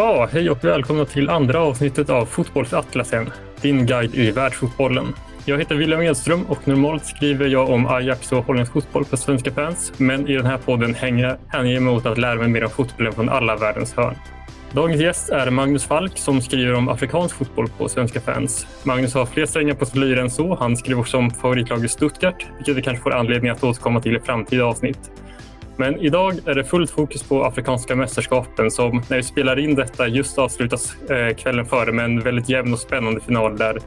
Ja, hej och välkomna till andra avsnittet av Fotbollsatlasen, din guide i världsfotbollen. Jag heter William Edström och normalt skriver jag om Ajax och holländsk fotboll för svenska fans. Men i den här podden hänger jag mig åt att lära mig mer om fotbollen från alla världens hörn. Dagens gäst är Magnus Falk som skriver om afrikansk fotboll på Svenska fans. Magnus har fler strängar på sin lyra än så. Han skriver också om favoritlaget Stuttgart, vilket vi kanske får anledning att återkomma till i framtida avsnitt. Men idag är det fullt fokus på Afrikanska mästerskapen som när vi spelar in detta just avslutas eh, kvällen före med en väldigt jämn och spännande final där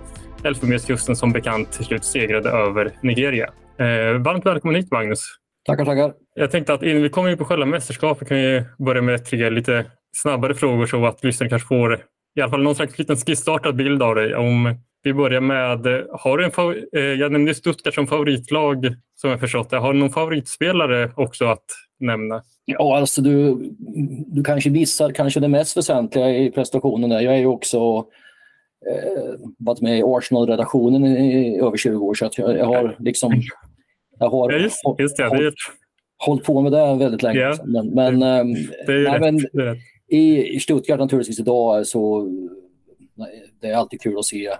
Elfenbenskusten som bekant till slut segrade över Nigeria. Eh, varmt välkommen hit Magnus! Tackar, tackar! Jag tänkte att innan vi kommer in på själva mästerskapet kan vi börja med tre lite snabbare frågor så att lyssnarna kanske får i alla fall någon slags liten skissartad bild av dig. Om vi börjar med, har du en eh, jag nämnde Stuttgart som favoritlag som jag förstått det. Har du någon favoritspelare också att nämna? Ja, alltså du, du kanske missar kanske det mest väsentliga i prestationen. Där. Jag är ju också eh, varit med i Arsenal-redaktionen i, över 20 år så att jag, jag har liksom jag har ja, just, just det, är... hållit på med det väldigt länge. Ja, men, men, det, ehm, nej, men i, i Stuttgart naturligtvis idag så det är alltid kul att se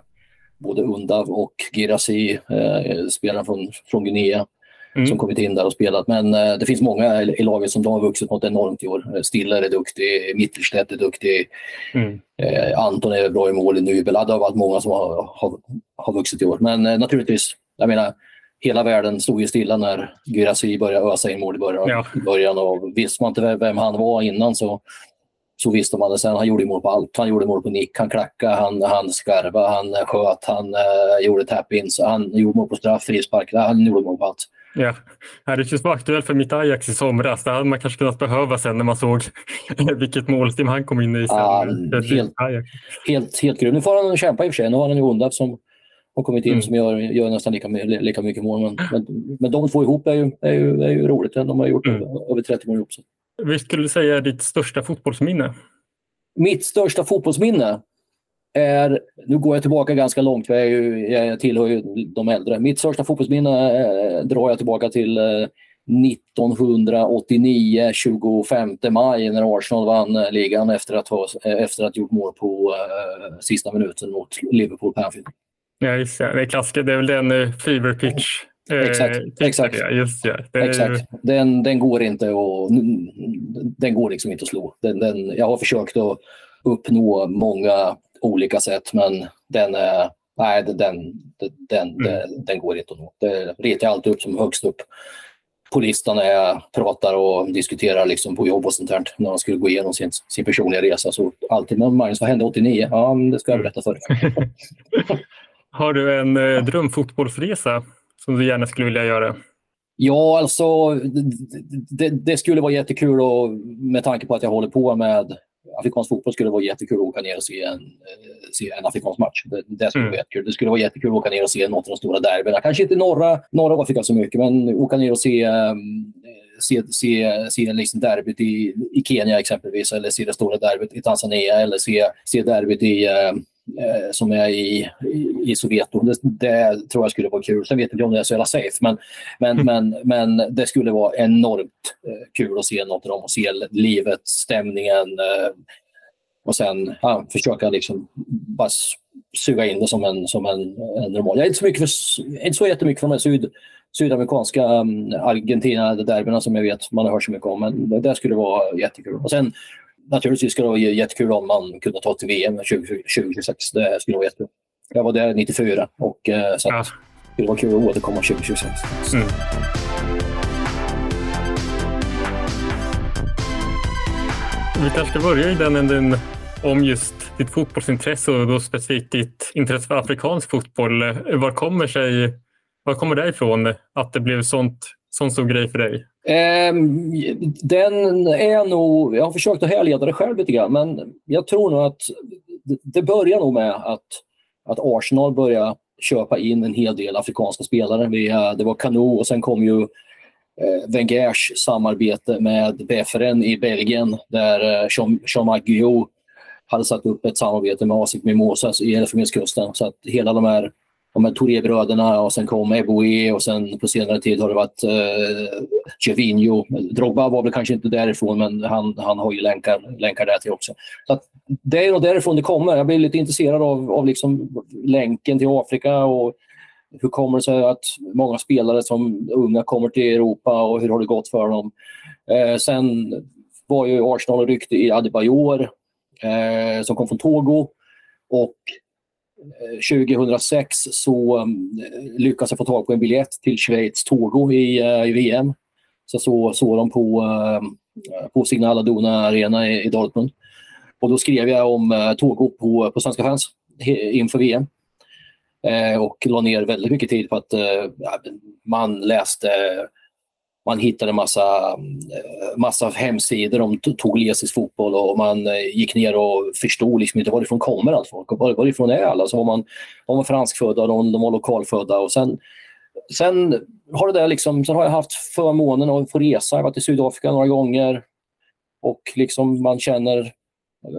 både Undav och Girassi, eh, spelaren från, från Guinea, mm. som kommit in där och spelat. Men eh, det finns många i, i laget som de har vuxit något enormt i år. Eh, Stiller är duktig, Mittelstedt är duktig, mm. eh, Anton är bra i mål, Nybel. Det har varit många som har, har, har vuxit i år. Men eh, naturligtvis, jag menar, hela världen stod ju stilla när Girassi började ösa in mål i början. Ja. början och visste man inte vem han var innan så så visste man det sen. Han gjorde mål på allt. Han gjorde mål på nick, han klackade, han, han skarva, han sköt, han uh, gjorde tap-ins, han gjorde mål på straff, frispark. Han gjorde mål på allt. Ja, det känns bara aktuellt för mitt Ajax i somras. Det hade man kanske kunnat behöva sen när man såg vilket målstim han kom in i. Sen. Ja, helt, helt, helt grym. Nu får han kämpa i och för sig. Nu har han ju Undab som har kommit in mm. som gör, gör nästan lika, lika mycket mål. Men, men, men de två ihop är ju, är ju, är ju roligt. De har gjort mm. över 30 mål ihop. Så. Vilket skulle du säga ditt största fotbollsminne? Mitt största fotbollsminne är, nu går jag tillbaka ganska långt för jag, ju, jag tillhör ju de äldre. Mitt största fotbollsminne eh, drar jag tillbaka till eh, 1989, 25 maj när Arsenal vann eh, ligan efter att ha eh, efter att gjort mål på eh, sista minuten mot Liverpool på Anfield. Ja, just det. Det är klassiker. Det är väl den uh, fever pitch Eh, exakt. Just det exakt. Den, den går inte att, den går liksom inte att slå. Den, den, jag har försökt att uppnå många olika sätt men den nej, den, den, den, mm. den, går inte att nå. Det retar jag alltid upp som högst upp på listan när jag pratar och diskuterar liksom på jobb och sånt här, när man skulle gå igenom sin, sin personliga resa. Så alltid, men Magnus, vad hände 89? Ja, det ska jag berätta för dig. Har du en eh, drömfotbollsresa som du gärna skulle vilja göra? Ja, alltså det, det, skulle vara jättekul och med tanke på att jag håller på med afrikansk fotboll skulle det vara jättekul att åka ner och se en, eh, se en afrikansk match. Det, det skulle mm. vara jättekul. Det skulle vara jättekul att åka ner och se något av de stora derbyna. Kanske inte norra, norra Afrika så mycket, men åka ner och se, um, se, se, se liksom derbyt i, i Kenya exempelvis, eller se det stora derbyt i Tanzania, eller se, se derbyt i, um, eh, som är i, i, i Soveto. Det, det, tror jag skulle vara kul. Sen vet jag inte om det är så jävla safe, men, men, mm. men, men det skulle vara enormt eh, kul att se något av dem och se livet, stämningen eh, och sen ja, försöka liksom bara suga in det som en, som en, en normal. Jag är inte så, mycket för, inte så jättemycket för de syd, sydamerikanska um, Argentina-derbyna som jag vet man har hört så mycket om, men det, det skulle vara jättekul. Och sen naturligtvis skulle det vara jättekul om man kunde ta till VM 2026. Det skulle vara jättekul. Jag var där 94 och eh, så ja. det skulle vara kul att återkomma 2026. Mm. Vi kanske ska börja i den änden om just ditt fotbollsintresse och då specifikt ditt intresse för afrikansk fotboll. Var kommer sig, var kommer det ifrån att det blev sånt, sån stor grej för dig? Ehm, den är nog, jag har försökt att härleda det själv lite grann, men jag tror nog att det börjar nog med att, att Arsenal börjar köpa in en hel del afrikanska spelare. Eh, det var Kanu och sen kom ju eh, Wengers samarbete med Beferen i Belgien där eh, Jean-Marc Guillou hade satt upp ett samarbete med Asik Mimosas i Elfenbenskusten. Så att hela de här de Touré-bröderna och sen kom Eboué och sen på senare tid har det varit eh, Gervinho. Drogba var väl kanske inte därifrån men han, han har ju länkar, länkar där till också. Så det är nog därifrån det kommer. Jag blir lite intresserad av, av liksom länken till Afrika och hur kommer det sig att många spelare som unga kommer till Europa och hur har det gått för dem? Eh, sen var ju Arsenal och ryckte i Adebayor eh, som kom från Togo och Eh, 2006 så mm, lyckades jag få tag på en biljett till Schweiz Togo i, eh, i VM. Så såg så dem på, eh, på Signal Aduna Arena i, i Dortmund. Och då skrev jag om Togo på, på Svenska fans inför VM. Eh, och la ner väldigt mycket tid på att eh, man läste man hittade massa, eh, massa hemsidor om togolesisk fotboll och man eh, gick ner och förstod liksom inte varifrån kommer allt folk. Var, varifrån är alla? Så var man, de var franskfödda, de, de var lokalfödda och sen, sen har det där liksom, sen har jag haft förmånen att få resa. Jag har varit i Sydafrika några gånger och liksom man känner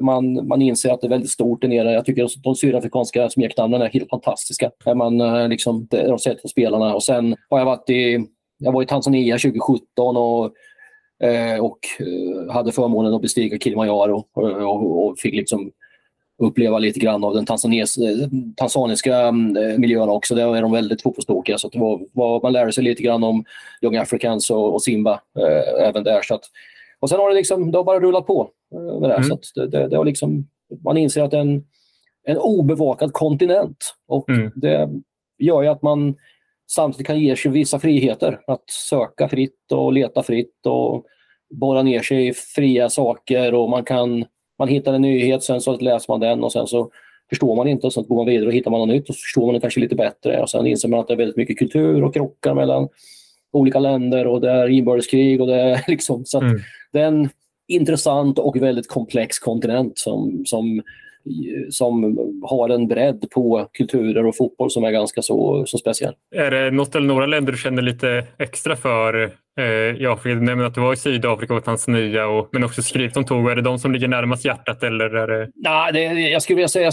man, man inser att det är väldigt stort där nere. Jag tycker att de sydafrikanska smeknamnen är helt fantastiska. Man, eh, liksom, de sett på spelarna. Och sen har jag varit i jag var i Tanzania 2017 och, eh, och eh, hade förmånen att bestiga Kilimanjaro och, och, och, fick liksom uppleva lite grann av den tanzaniska miljön också. Där är de väldigt fotbollstokiga. Så var, var, man lärde sig lite grann om Young Africans och, och Simba eh, även där. Så att, och sen har det, liksom, det har bara rullat på. Eh, det, mm. så det, det, det, har liksom, man inser att det är en, en obevakad kontinent. Och mm. det gör ju att man samtidigt kan ge sig vissa friheter. Att söka fritt och leta fritt och borra ner sig i fria saker och man kan man hittar en nyhet, sen så läser man den och sen så förstår man inte och sen går man vidare och hittar man något nytt och så förstår man det kanske lite bättre och sen inser man att det är väldigt mycket kultur och krockar mellan olika länder och det är inbördeskrig och det är liksom så mm. det är en intressant och väldigt komplex kontinent som, som som har en bredd på kulturer och fotboll som är ganska så, så speciell. Är det något eller några länder du känner lite extra för eh, i Afrika? Du nämnde att du var i Sydafrika och Tanzania, och, men också skrivit om Togo. Är det de som ligger närmast hjärtat? Eller är det... Nej, det, jag skulle vilja säga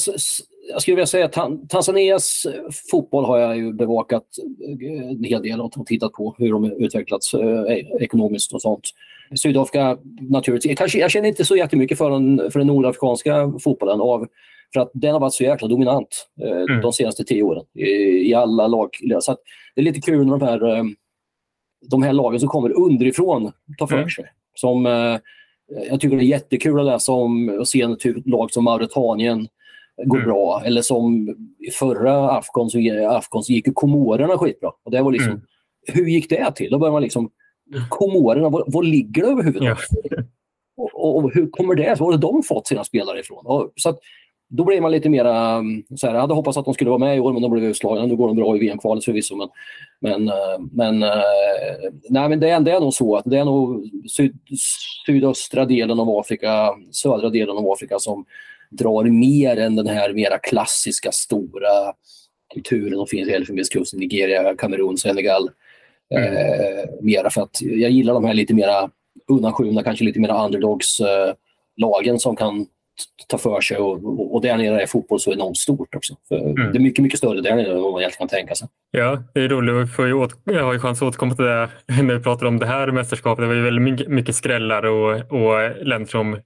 jag skulle vilja säga att Tanzanias fotboll har jag ju bevakat en hel del och tittat på hur de utvecklats eh, ekonomiskt och sånt. Sydafrika naturligtvis. Kanske, jag känner inte så jättemycket för den, för den nordafrikanska fotbollen av, för att den har varit så jäkla dominant eh, mm. de senaste tio åren i, i alla lag. Så det är lite kul när de här, eh, de här lagen som kommer underifrån tar för mm. sig. Som, eh, jag tycker det är jättekul att läsa om och se en typ lag som Mauritanien går mm. bra. Eller som i förra Afghan så, Afghan så gick ju Komorerna skitbra. Och det var liksom, mm. Hur gick det till? Då börjar man liksom Komorerna, var, var ligger det överhuvudtaget? Ja. Och, och, hur kommer det sig? Var har de fått sina spelare ifrån? Och, så att, då blev man lite mera... Mm, så här, jag hade hoppats att de skulle vara med i år, men de blev utslagna. Nu går de bra i VM-kvalet förvisso. Men, men, eh, men, eh, nej, men det, är, det är nog så att det är nog syd, sydöstra delen av Afrika, södra delen av Afrika som drar mer än den här mera klassiska stora kulturen som finns i Elfenbenskusten, Nigeria, Kamerun, Senegal. Mm. Eh, mera för att jag gillar de här lite mera undanskymda, kanske lite mera underdogs-lagen eh, som kan ta för sig och, och där nere är fotboll så enormt stort också. Mm. Det är mycket, mycket större där nere än vad man egentligen kan tänka sig. Ja, det är roligt. Får ju jag har ju chans att återkomma till det när vi pratar om det här mästerskapet. Det var ju väldigt mycket skrällar och, och länder som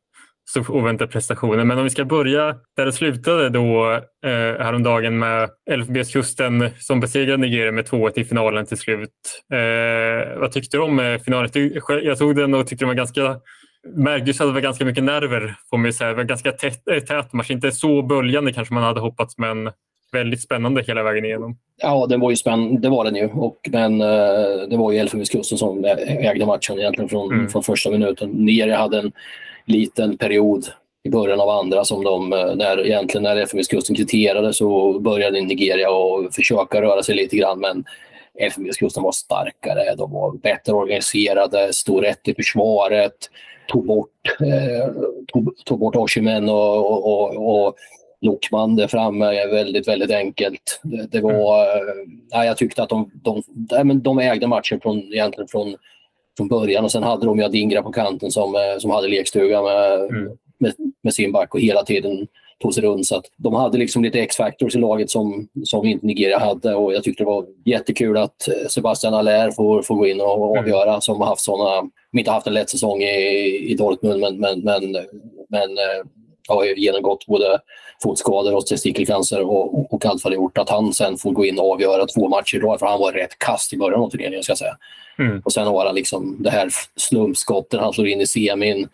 så oväntade prestationer. Men om vi ska börja där det slutade då eh, häromdagen med Elfenbenskusten som besegrade Nigeria med 2-1 i finalen till slut. Eh, vad tyckte du om eh, finalen? Jag såg den och tyckte den var ganska märktes att det var ganska mycket nerver får man säga. Det var ganska tät, eh, tät match. Inte så böljande kanske man hade hoppats men väldigt spännande hela vägen igenom. Ja, den var ju spännande. Det var den ju. Och, men uh, det var ju Elfenbenskusten som ägde matchen egentligen från, mm. från första minuten. Nigeria hade en liten period i början av andra som de, eh, när, egentligen när Elfenbenskusten kvitterade så började Nigeria att försöka röra sig lite grann men Elfenbenskusten var starkare, de var bättre organiserade, stod rätt i försvaret, tog bort, eh, tog, tog bort Oshimen och, och, och, och Lokman där framme väldigt, väldigt enkelt. Det, det var, mm. jag tyckte att de, de, de, de ägde matchen från, egentligen från från början och sen hade de ju Adingra på kanten som, eh, som hade lekstuga med, mm. med, med, sin back och hela tiden tog sig runt. Så att de hade liksom lite X-factors i laget som, som inte Nigeria hade och jag tyckte det var jättekul att eh, Sebastian Aller får, får gå in och mm. avgöra mm. som har haft såna, inte haft en lätt säsong i, i Dortmund men, men, men, men eh, har genomgått både fotskador och testikelcancer och, och, allt vad det gjort. Att han sen får gå in och avgöra två matcher i rad, för han var rätt kast i början av turneringen. Ska jag säga. Mm. Och sen har han liksom det här slumpskottet han slår in i semin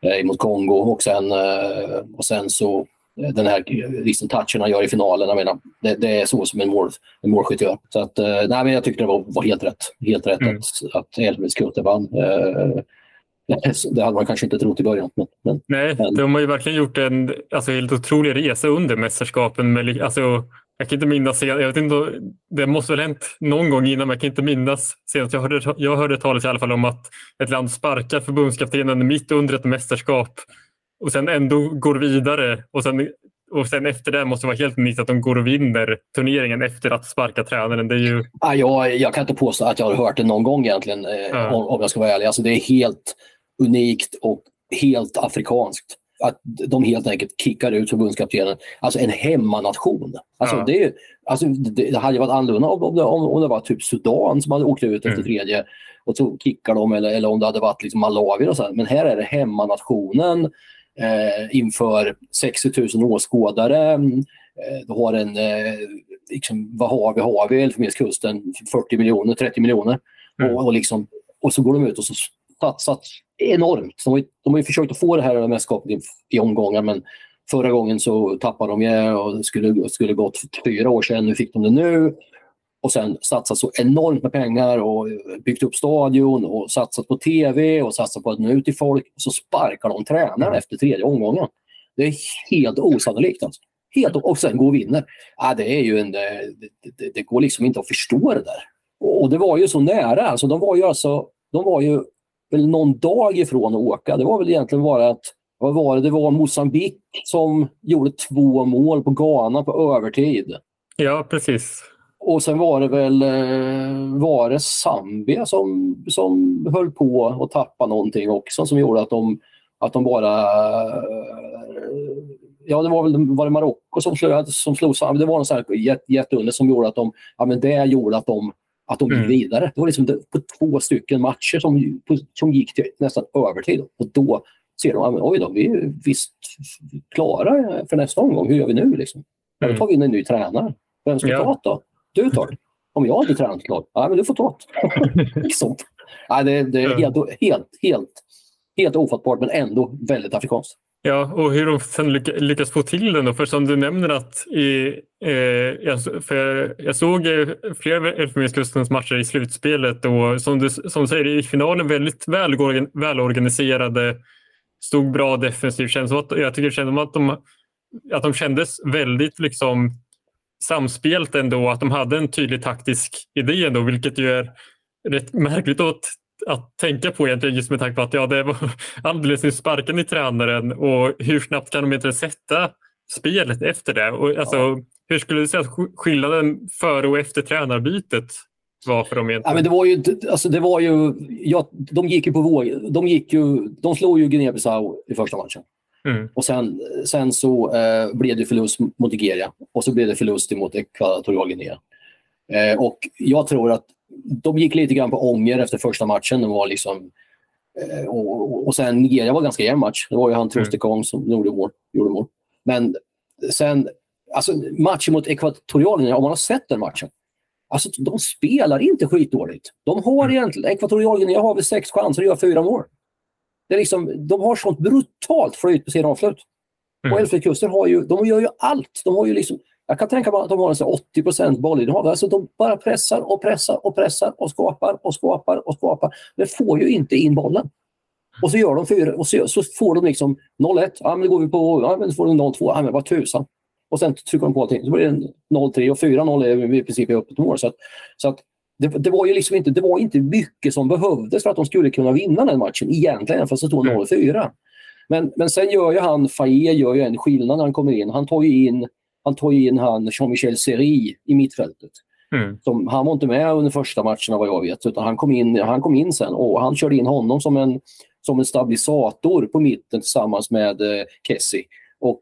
eh, mot Kongo och sen, eh, och sen så eh, den här liksom, touchen han gör i finalen. Jag menar, det, det är så som en, mål, en målskytt gör. Så att, eh, nej, men jag tyckte det var, var helt rätt. Helt rätt mm. att, att Elfsborgs Kutte vann. Eh, det hade man kanske inte trott i början. Men, men, Nej, men. de har ju verkligen gjort en alltså, helt otrolig resa under mästerskapen. Med, alltså, jag kan inte minnas, jag vet inte, det måste väl hänt någon gång innan, men jag kan inte minnas senast. Jag hörde, jag hörde talas i alla fall om att ett land sparkar förbundskaptenen mitt under ett mästerskap och sen ändå går vidare och sen, och sen efter det måste det vara helt unikt att de går och vinner turneringen efter att sparka tränaren. Det är ju... ja, jag, jag kan inte påstå att jag har hört det någon gång egentligen, eh, ja. om, om jag ska vara ärlig. Alltså, det är helt unikt och helt afrikanskt. Att de helt enkelt kickar ut förbundskaptenen. Alltså en hemmanation. Alltså, ja. det, alltså, det, det hade varit annorlunda om, om, om det var typ Sudan som hade åkt ut efter mm. tredje och så kickar de eller, eller om det hade varit liksom Malawi. Och så. Men här är det hemmanationen eh, inför 60 000 åskådare. Eh, du har en, eh, liksom, vad har vi? Har vi Elfenbenskusten? 40 miljoner, 30 miljoner. Mm. Och, och, liksom, och så går de ut och så satsat enormt. De har, de har försökt att få det här mästerskapet i, i omgångar men förra gången så tappade de ju och det skulle, skulle gått för fyra år sedan. Nu fick de det nu. Och sen satsat så enormt med pengar och byggt upp stadion och satsat på tv och satsat på att nå ut till folk. Och så sparkar de tränaren efter tredje omgången. Det är helt osannolikt. Alltså. Helt, och sen går och vinner. Ah, det, är ju en, det, det, det, går liksom inte att förstå det där. Och det var ju så nära. Alltså, de var ju alltså, de var ju väl någon dag ifrån att åka. Det var väl egentligen bara att vad var det? det var Mosambik som gjorde två mål på Ghana på övertid. Ja, precis. Och sen var det väl eh, var det Zambia som, som höll på att tappa någonting också som gjorde att de, att de bara... Ja, det var väl var det Marocko som slog, som slog Zambia. Det var här jätteunder som gjorde att de... Ja, men det gjorde att de att de gick mm. vidare. Det var liksom på två stycken matcher som, som gick till nästan övertid. Och då ser de, oj då, vi är visst klara för nästa omgång. Hur gör vi nu? Liksom? Mm. Då tar vi in en ny tränare. Vem ska ja. ta då? Du tar. Om jag inte tränat klart? Ja, men du får ta liksom. ja, det, det är helt, helt, helt, helt ofattbart men ändå väldigt afrikanskt. Ja, och hur de sen lyckas få till den. Då. För som du nämner att i, eh, jag, för jag såg eh, flera Elfenbenskustens matcher i slutspelet och som du, som du säger i finalen väldigt väl, välorganiserade, stod bra defensivt. Känns att, jag tycker det kändes som att de, att de kändes väldigt liksom samspelt ändå, att de hade en tydlig taktisk idé ändå, vilket ju är rätt märkligt att att tänka på egentligen just med tanke på att ja, det var alldeles nyss sparken i tränaren och hur snabbt kan de inte sätta spelet efter det? Och, alltså, ja. Hur skulle du säga att skillnaden före och efter tränarbytet var för dem egentligen? Ja, men det var ju, alltså det var ju, ja, de gick ju på våg. De, gick ju, de slog ju Guinea-Bissau i första matchen. Mm. Och sen, sen så eh, blev det förlust mot Nigeria och så blev det förlust mot Ekvatorialguinea. Eh, och jag tror att de gick lite grann på ånger efter första matchen. Var liksom, eh, och, och sen Nigeria var ganska jämn match. Det var ju han Trostekong mm. som gjorde mål, gjorde mål. Men sen, alltså matchen mot Ekvatorialien, om man har sett den matchen. Alltså de spelar inte skitdåligt. De har mm. egentligen, Ekvatorialien har väl sex chanser och gör fyra mål. Det är liksom, de har sånt brutalt flyt på sina avslut. Mm. Och Elfenbenskusten har ju, de gör ju allt. De har ju liksom, jag kan tänka mig att de har en 80 procent bollinnehav. Alltså de bara pressar och pressar och pressar och skapar och skapar och skapar. Men får ju inte in bollen. Och så gör de fyra och så, så får de liksom 0-1. Ja, men går vi på, ja, men så får de 0-2. Ja, men vad tusan. Och sen trycker de på allting. Så blir det 0-3 och 4-0 är i princip öppet mål. Så att, så att det, det, var ju liksom inte, det var inte mycket som behövdes för att de skulle kunna vinna den matchen egentligen, fast det stod 0-4. Men, men sen gör ju han, Faye gör ju en skillnad när han kommer in. Han tar ju in han tog in han Jean-Michel Seri i mittfältet. Mm. Som, han var inte med under första matcherna vad jag vet, utan han kom in, han kom in sen och han körde in honom som en, som en stabilisator på mitten tillsammans med eh, Kessie. Och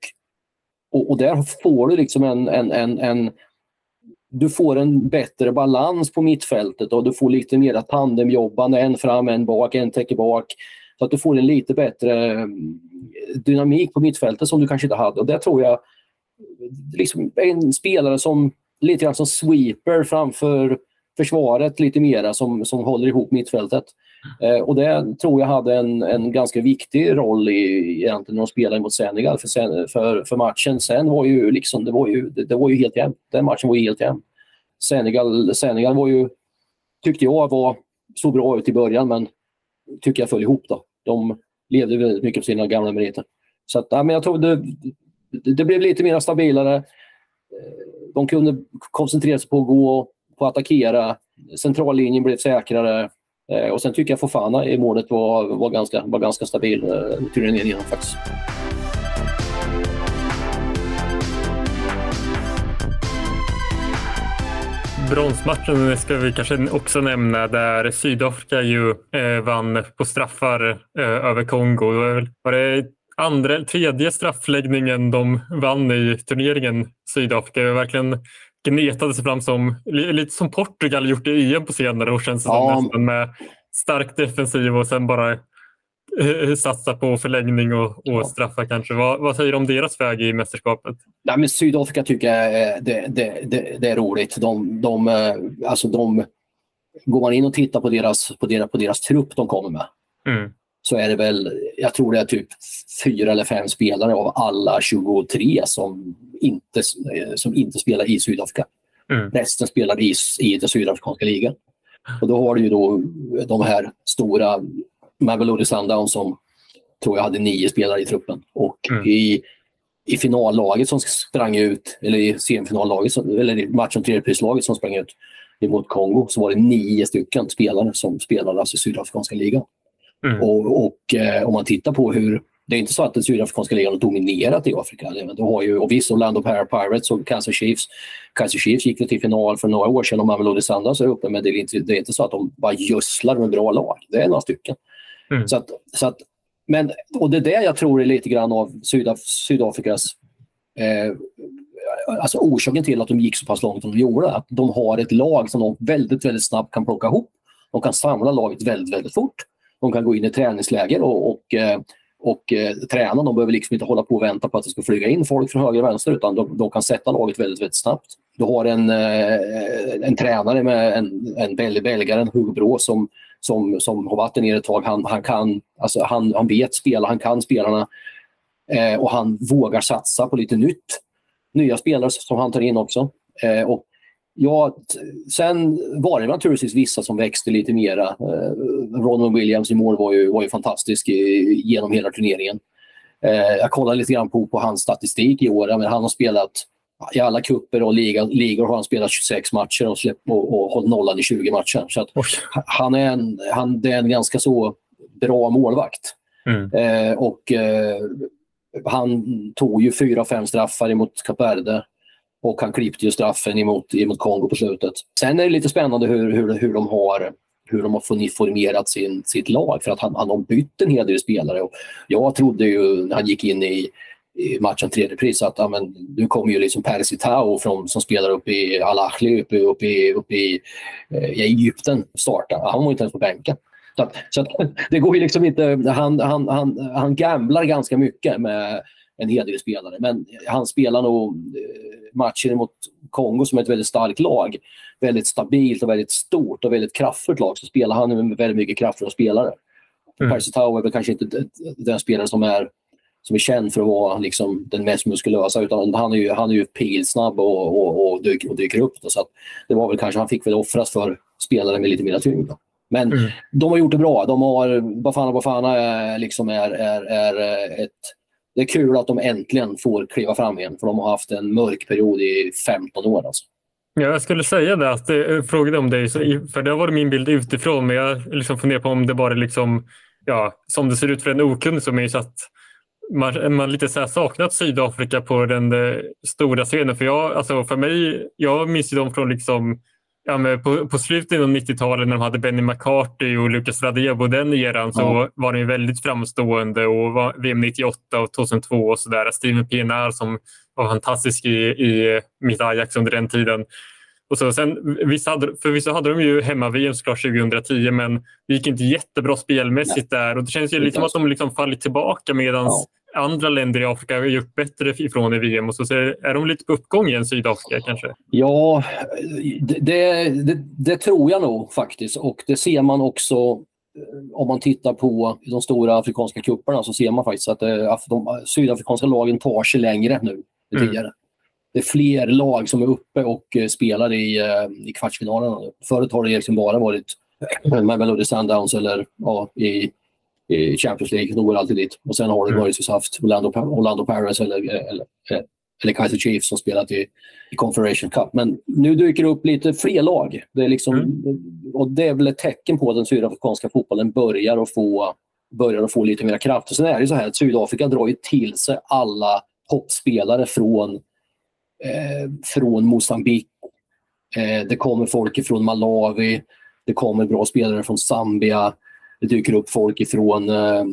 Och, och, där får du liksom en, en, en, en du får en bättre balans på mittfältet och du får lite mer tandemjobbande, en fram, en bak, en täcker bak. Så att du får en lite bättre mm, dynamik på mittfältet som du kanske inte hade. Och det tror jag, liksom en spelare som lite grann som sweeper framför försvaret lite mera som, som håller ihop mittfältet. Eh, och det tror jag hade en, en ganska viktig roll i, egentligen när de spelade mot Senegal för, sen, för, för matchen. Sen var ju liksom, det var ju, det, det var ju helt jämnt. Den matchen var ju helt jämn. Senegal, Senegal var ju, tyckte jag var, så bra ut i början men tycker jag föll ihop då. De levde väldigt mycket på sina gamla meriter. Så att, ja, men jag tror det, det blev lite mer stabilare. De kunde koncentrera sig på att gå på att attackera. Centrallinjen blev säkrare. Eh, och sen tycker jag Fofana i målet var, var, ganska, var ganska stabil eh, turneringen igenom faktiskt. Bronsmatchen ska vi kanske också nämna där Sydafrika ju eh, vann på straffar eh, över Kongo. Var det andra eller tredje straffläggningen de vann i turneringen, Sydafrika? Det verkligen gnetade sig fram som lite som Portugal gjort i EM på senare år känns det ja. som. Med stark defensiv och sen bara eh, satsa på förlängning och, och straffa kanske. Vad, vad, säger du om deras väg i mästerskapet? Nej, men Sydafrika tycker jag det, det, det, det är roligt. De, de, eh, alltså de, går man in och tittar på deras, på deras, på deras trupp de kommer med mm. Så är det väl, jag tror det är typ fyra eller fem spelare av alla 23 som inte, som inte spelar i Sydafrika. Mm. Resten spelar i, i den sydafrikanska ligan. Och då har du ju då de här stora Mamelodi Sundowns som tror jag hade nio spelare i truppen. Och mm. i, i finallaget som sprang ut, eller i semifinallaget, eller i matchen tredjeprislaget som sprang ut mot Kongo så var det nio stycken spelare som spelade alltså i Sydafrikanska ligan. Mm. Och, och eh, om man tittar på hur det är inte så att den sydafrikanska ligan har dominerat i Afrika. Du har ju, och visst, Orlando Pirates och Kansas Chiefs. Kansas Chiefs gick till final för några år sedan och Mamelodi Sundowns är uppe, men det är, inte, det är inte så att de bara gödslar med bra lag. Det är några stycken. Mm. Så att, så att, men, och det är det jag tror är lite grann av Sydaf Sydafrikas eh, alltså orsaken till att de gick så pass långt som de gjorde. Att de har ett lag som de väldigt, väldigt snabbt kan plocka ihop. De kan samla laget väldigt, väldigt fort. De kan gå in i träningsläger och, och eh, och eh, träna. de behöver liksom inte hålla på och vänta på att det ska flyga in folk från höger och vänster utan de, de kan sätta laget väldigt, väldigt snabbt. Du har en, eh, en tränare med en, en bel en Hugo Brå, som, som, som har varit där nere ett tag. Han, han, kan, alltså han, han vet spela, han kan spelarna eh, och han vågar satsa på lite nytt. Nya spelare som han tar in också. Eh, och Ja, sen var det naturligtvis vissa som växte lite mera. Eh, Ronald Williams i mål var ju, var ju fantastisk genom hela turneringen. Eh, jag kollade lite grann på, på hans statistik i år. Men han har spelat i alla kupper och liga, ligor har han spelat 26 matcher och, släpp, och, och hållit nollan i 20 matcher. Så han är en, han, det är en ganska så bra målvakt. Mm. Eh, och eh, han tog ju fyra, fem straffar emot Kap Verde och han klippte ju straffen emot, emot Kongo på slutet. Sen är det lite spännande hur, hur, hur de har hur de har formerat sin, sitt lag för att han, han har bytt en hel del spelare. Och jag trodde ju när han gick in i, i matchen tredje pris att amen, nu kommer ju liksom Percy Tau från, som spelar uppe i Al-Ahli uppe, uppe, i, uppe i, eh, i Egypten starta. Han var inte ens på bänken. Så, att, så att, det går ju liksom inte, han, han, han, han gamblar ganska mycket med en hel del spelare. Men han spelar nog eh, matchen mot Kongo som är ett väldigt starkt lag. Väldigt stabilt och väldigt stort och väldigt kraftfullt lag. Så spelar han med väldigt mycket kraftfulla spelare. Mm. Percy Tau är väl kanske inte den spelare som är, som är känd för att vara liksom, den mest muskulösa utan han är ju, han är ju pilsnabb och, och, och, dyker, och dyker upp. Då, så det var väl kanske, han fick väl offras för spelare med lite mer tyngd. Men mm. de har gjort det bra. De har, Bafana Bafana är, liksom är, är, är ett det är kul att de äntligen får kliva fram igen för de har haft en mörk period i 15 år. Alltså. Ja, jag skulle säga det, att eh, jag frågade om dig, för det har varit min bild utifrån, men jag liksom funderar på om det bara liksom, ja, som det ser ut för en okunnig som är så att man, man lite så saknat Sydafrika på den eh, stora scenen. För jag, alltså för mig, jag minns ju dem från liksom ja, men på, på slutet av 90-talet när de hade Benny McCarthy och Lucas Radebo, den eran, så ja. var de väldigt framstående och var VM 98 och 2002 och sådär. Steven Pienaar som var fantastisk i, i mitt Ajax under den tiden. Och så, sen, vissa hade, förvisso hade de ju hemma-VM såklart 2010 men det gick inte jättebra spelmässigt Nej. där. Och det känns ju lite som att de liksom fallit tillbaka medan ja. Andra länder i Afrika har gjort bättre ifrån i VM. Och så, är de lite på uppgång igen, Sydafrika kanske? Ja, det, det, det tror jag nog faktiskt. Och det ser man också eh, om man tittar på de stora afrikanska kupperna så ser man faktiskt att det, de sydafrikanska lagen tar sig längre nu än mm. det är fler lag som är uppe och eh, spelar i, eh, i kvartsfinalerna. Förut har det liksom bara varit Melody Sundowns eller ja, i, i Champions League. Går alltid dit. Och sen har det mm. varit haft Orlando, Orlando Paris eller, eller, eller Kaiser Chiefs som spelat i, i Confederation Cup. Men nu dyker det upp lite fler lag. Det är, liksom, mm. och det är väl ett tecken på att den sydafrikanska fotbollen börjar att få, börjar att få lite mer kraft. Och sen är det så här att Sydafrika drar ju till sig alla toppspelare från eh, från Mosambik. Eh, det kommer folk från Malawi. Det kommer bra spelare från Zambia. Det dyker upp folk ifrån, eh,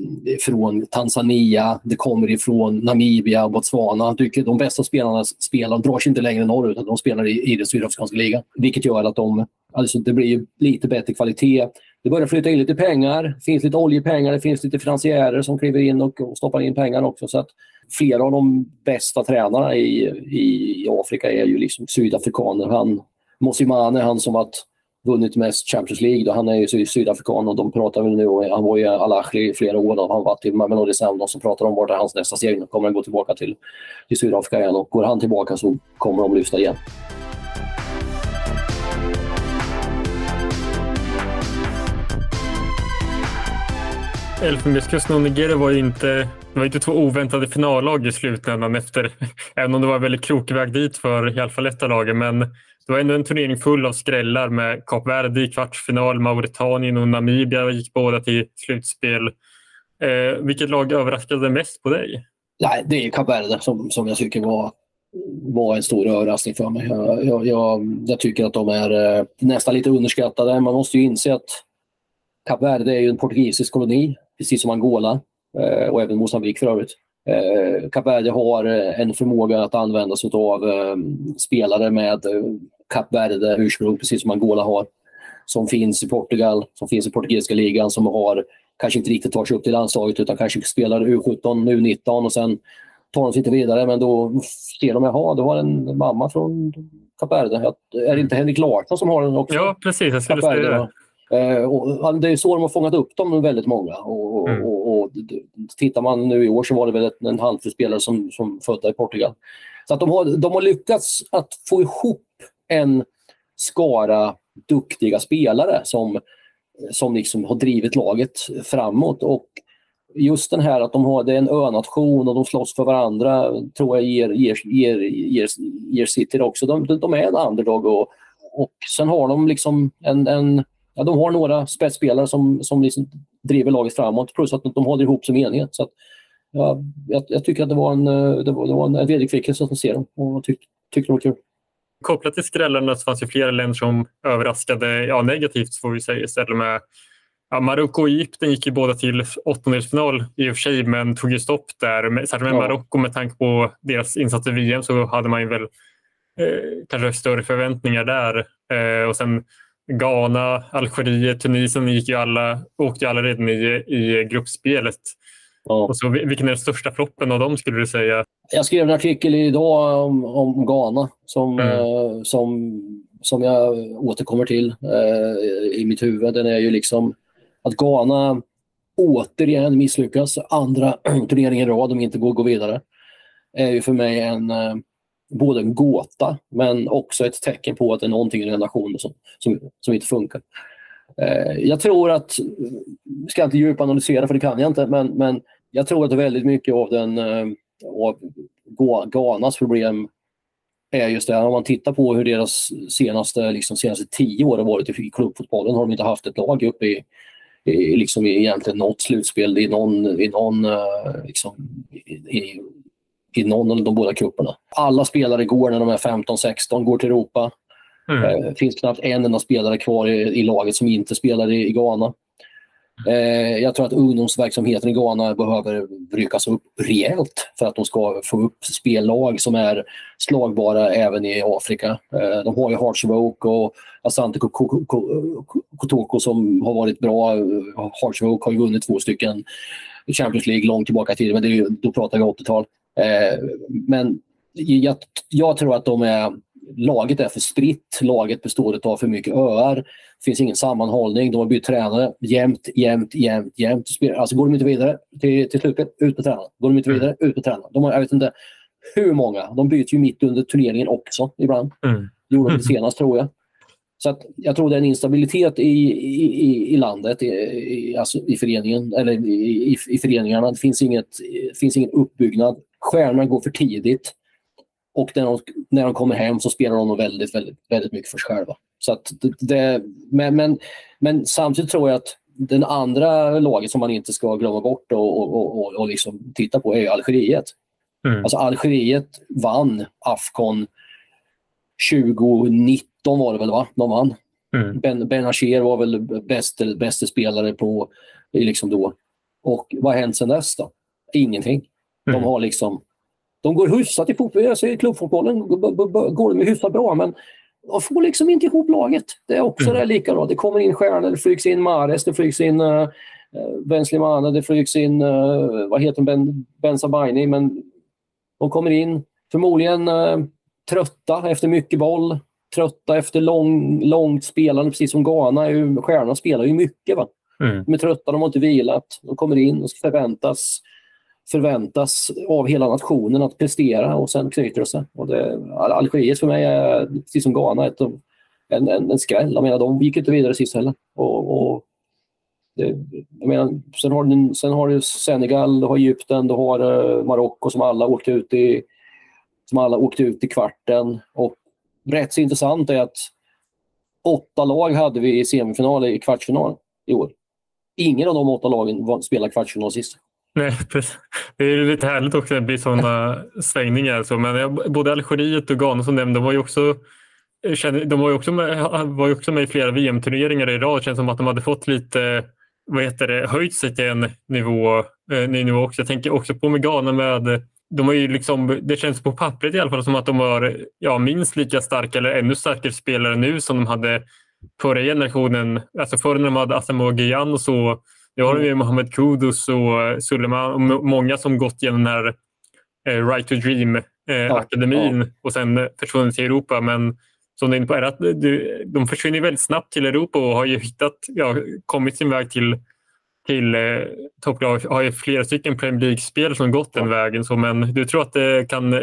från Tanzania, det kommer ifrån Namibia och Botswana. Dyker, de bästa spelarna spelar, drar sig inte längre norrut utan de spelar i, i den sydafrikanska ligan. Vilket gör att de, alltså det blir lite bättre kvalitet. Det börjar flytta in lite pengar. Det finns lite oljepengar, det finns lite finansiärer som kliver in och, och stoppar in pengar också. Så att flera av de bästa tränarna i, i Afrika är ju liksom sydafrikaner. Han, Mosimane, han som att vunnit mest Champions League, då, han är ju sydafrikan och de pratar väl nu, han var ju Al-Ahly i flera år, då, han var till Mamelodi Sundowns som pratar om vart är hans nästa steg, kommer han gå tillbaka till, till Sydafrika igen och går han tillbaka så kommer de lyfta igen. Elfenbenskusten och Nigeria var ju inte, det var inte två oväntade finallag i slutändan efter, även om det var väldigt krokig väg dit för i alla fall ett av lagen. Men det var ändå en turnering full av skrällar med Kap Verde i kvartsfinal, Mauritanien och Namibia gick båda till slutspel. Eh, vilket lag överraskade mest på dig? Nej, det är Kap Verde som, som jag tycker var, var en stor överraskning för mig. Jag, jag, jag, jag tycker att de är eh, nästan lite underskattade. Man måste ju inse att Kap Verde är ju en portugisisk koloni precis som Angola eh, och även Mosambik för övrigt. Eh, Kap Verde har eh, en förmåga att använda sig av spelare med Kap Verde ursprung, precis som Angola har. Som finns i Portugal, som finns i portugisiska ligan, som har kanske inte riktigt tar sig upp till landslaget utan kanske spelar U17, U19 och sen tar de sig inte vidare. Men då ser de, jaha, du har en mamma från Kap Verde. Är det inte Henrik Larsson som har den också? Ja, precis. Jag skulle säga det. Eh, och det är så de har fångat upp dem, väldigt många. Och, mm. och, och, tittar man nu i år så var det väl en handfull spelare som, som födda i Portugal. Så att de, har, de har lyckats att få ihop en skara duktiga spelare som, som liksom har drivit laget framåt. Och just den här att de har, det är en önation och de slåss för varandra tror jag ger, ger, ger, ger, ger City också. De, de är en underdog och, och sen har de liksom en, en ja, de har några spetsspelare som, som liksom driver laget framåt plus att de håller ihop som enhet. Så att, ja, jag, jag, tycker att det var en, det var, det var en vederkvickelse att se dem och tyck, tyckte det var kul. Kopplat till skrällarna så fanns det flera länder som överraskade ja, negativt får vi säga istället med Ja, Marocko och Egypten gick ju båda till åttondelsfinal i och för sig, men tog ju stopp där. Särskilt med ja. Marocko med tanke på deras insats i VM så hade man ju väl eh, kanske större förväntningar där. Eh, och sen Ghana, Algeriet, Tunisien gick ju alla, åkte ju alla redan i, i gruppspelet. Ja. Och så, vilken är den största floppen av dem skulle du säga? Jag skrev en artikel idag om, om Ghana som, mm. eh, som, som jag återkommer till eh, i mitt huvud. Den är ju liksom att Ghana återigen misslyckas andra turneringen i rad om inte går, går vidare. är ju för mig en eh, både en gåta men också ett tecken på att det är någonting i relationen som, som, som inte funkar. Eh, jag tror att, jag ska inte djupanalysera för det kan jag inte, men, men jag tror att väldigt mycket av, den, eh, av Ghanas problem är just det, om man tittar på hur deras senaste, liksom, senaste tio år har varit i klubbfotbollen har de inte haft ett lag uppe i, i, liksom, i egentligen något slutspel i någon, i någon eh, liksom, i, i, i någon av de båda kupperna. Alla spelare går när de är 15-16, går till Europa. Mm. Det eh, finns knappt en enda spelare kvar i, i, laget som inte spelar i, i Ghana. Eh, jag tror att ungdomsverksamheten i Ghana behöver ryckas upp rejält för att de ska få upp spellag som är slagbara även i Afrika. Eh, de har ju Hearts of Oak och Asante Kotoko som har varit bra. Hearts of Oak har ju vunnit två stycken Champions League långt tillbaka i tiden, men det är, då pratar vi 80-tal. Eh, men jag, jag tror att de är laget är för spritt, laget består av för mycket öar. Det finns ingen sammanhållning, de har bytt tränare jämt, jämt, jämt, jämt. Alltså går de inte vidare till, till slutspel, ut med tränaren. Går de inte vidare, ut med tränaren. De har, jag vet inte hur många. De byter ju mitt under turneringen också ibland. Mm. Gjorde de det senast tror jag. Så att jag tror det är en instabilitet i, i, i landet, i, i, alltså i, föreningen, eller i, i, föreningarna. Det finns, inget, finns ingen uppbyggnad. Stjärnorna går för tidigt. Och när de, när de kommer hem så spelar de väldigt, väldigt, väldigt mycket för sig själva. Så att det, men, men, men samtidigt tror jag att den andra laget som man inte ska glömma bort och, och, och, och liksom titta på är Algeriet. Mm. Alltså Algeriet vann Afcon 2019 var det väl va? De vann. Mm. Ben, ben Hacher var väl bästa spelare på liksom då. Och vad har hänt sedan dess då? Ingenting. Mm. De har liksom de går hyfsat i, fotboll, alltså i klubbfotbollen går de hyfsat bra, men de får liksom inte ihop laget. Det är också mm. det likadant. Det kommer in stjärnor, det flygs in Mares, det flygs in uh, Ben Slimane, det flygs in uh, vad heter Ben, ben Sabaini, men de kommer in förmodligen uh, trötta efter mycket boll, trötta efter lång, långt spelande, precis som Ghana. Stjärnorna spelar ju mycket. Va? Mm. De är trötta, de har inte vilat. De kommer in och förväntas förväntas av hela nationen att prestera och sen knyter det sig. Och det, Algeriet för mig är, precis som Ghana, ett, en, en, en skräll. Jag menar, de gick inte vidare sist heller. Och, och det, jag menar, sen, har du, sen har du Senegal, du har Egypten, du har uh, Marocko som alla åkte ut i som alla åkte ut i kvarten. Och rätt så intressant är att åtta lag hade vi i semifinal i kvartsfinal i år. Ingen av de åtta lagen spelade kvartsfinal sist. Nej, det är lite härligt också att det blir sådana svängningar. Så, men både Algeriet och Ghana som nämnde, de var ju också de var ju också med, var ju också med i flera VM-turneringar i rad. Det känns som att de hade fått lite, vad heter det, höjt sig till en nivå, eh, ny nivå också. Jag tänker också på med Ghana med de har ju liksom, det känns på pappret i alla fall som att de var ja, minst lika starka eller ännu starkare spelare nu som de hade förra generationen. Alltså förr när de hade Asamoah Gyan och så nu har vi Mohamed Kudus och Suleiman och många som gått genom den här eh, Right to Dream-akademin eh, ja, ja. och sen försvunnit till Europa. Men som du är inne på, är att de försvinner väldigt snabbt till Europa och har ju hittat, ja, kommit sin väg till, till eh, topplag. Har ju flera stycken Premier League-spel som gått den vägen. Så, men du tror att det kan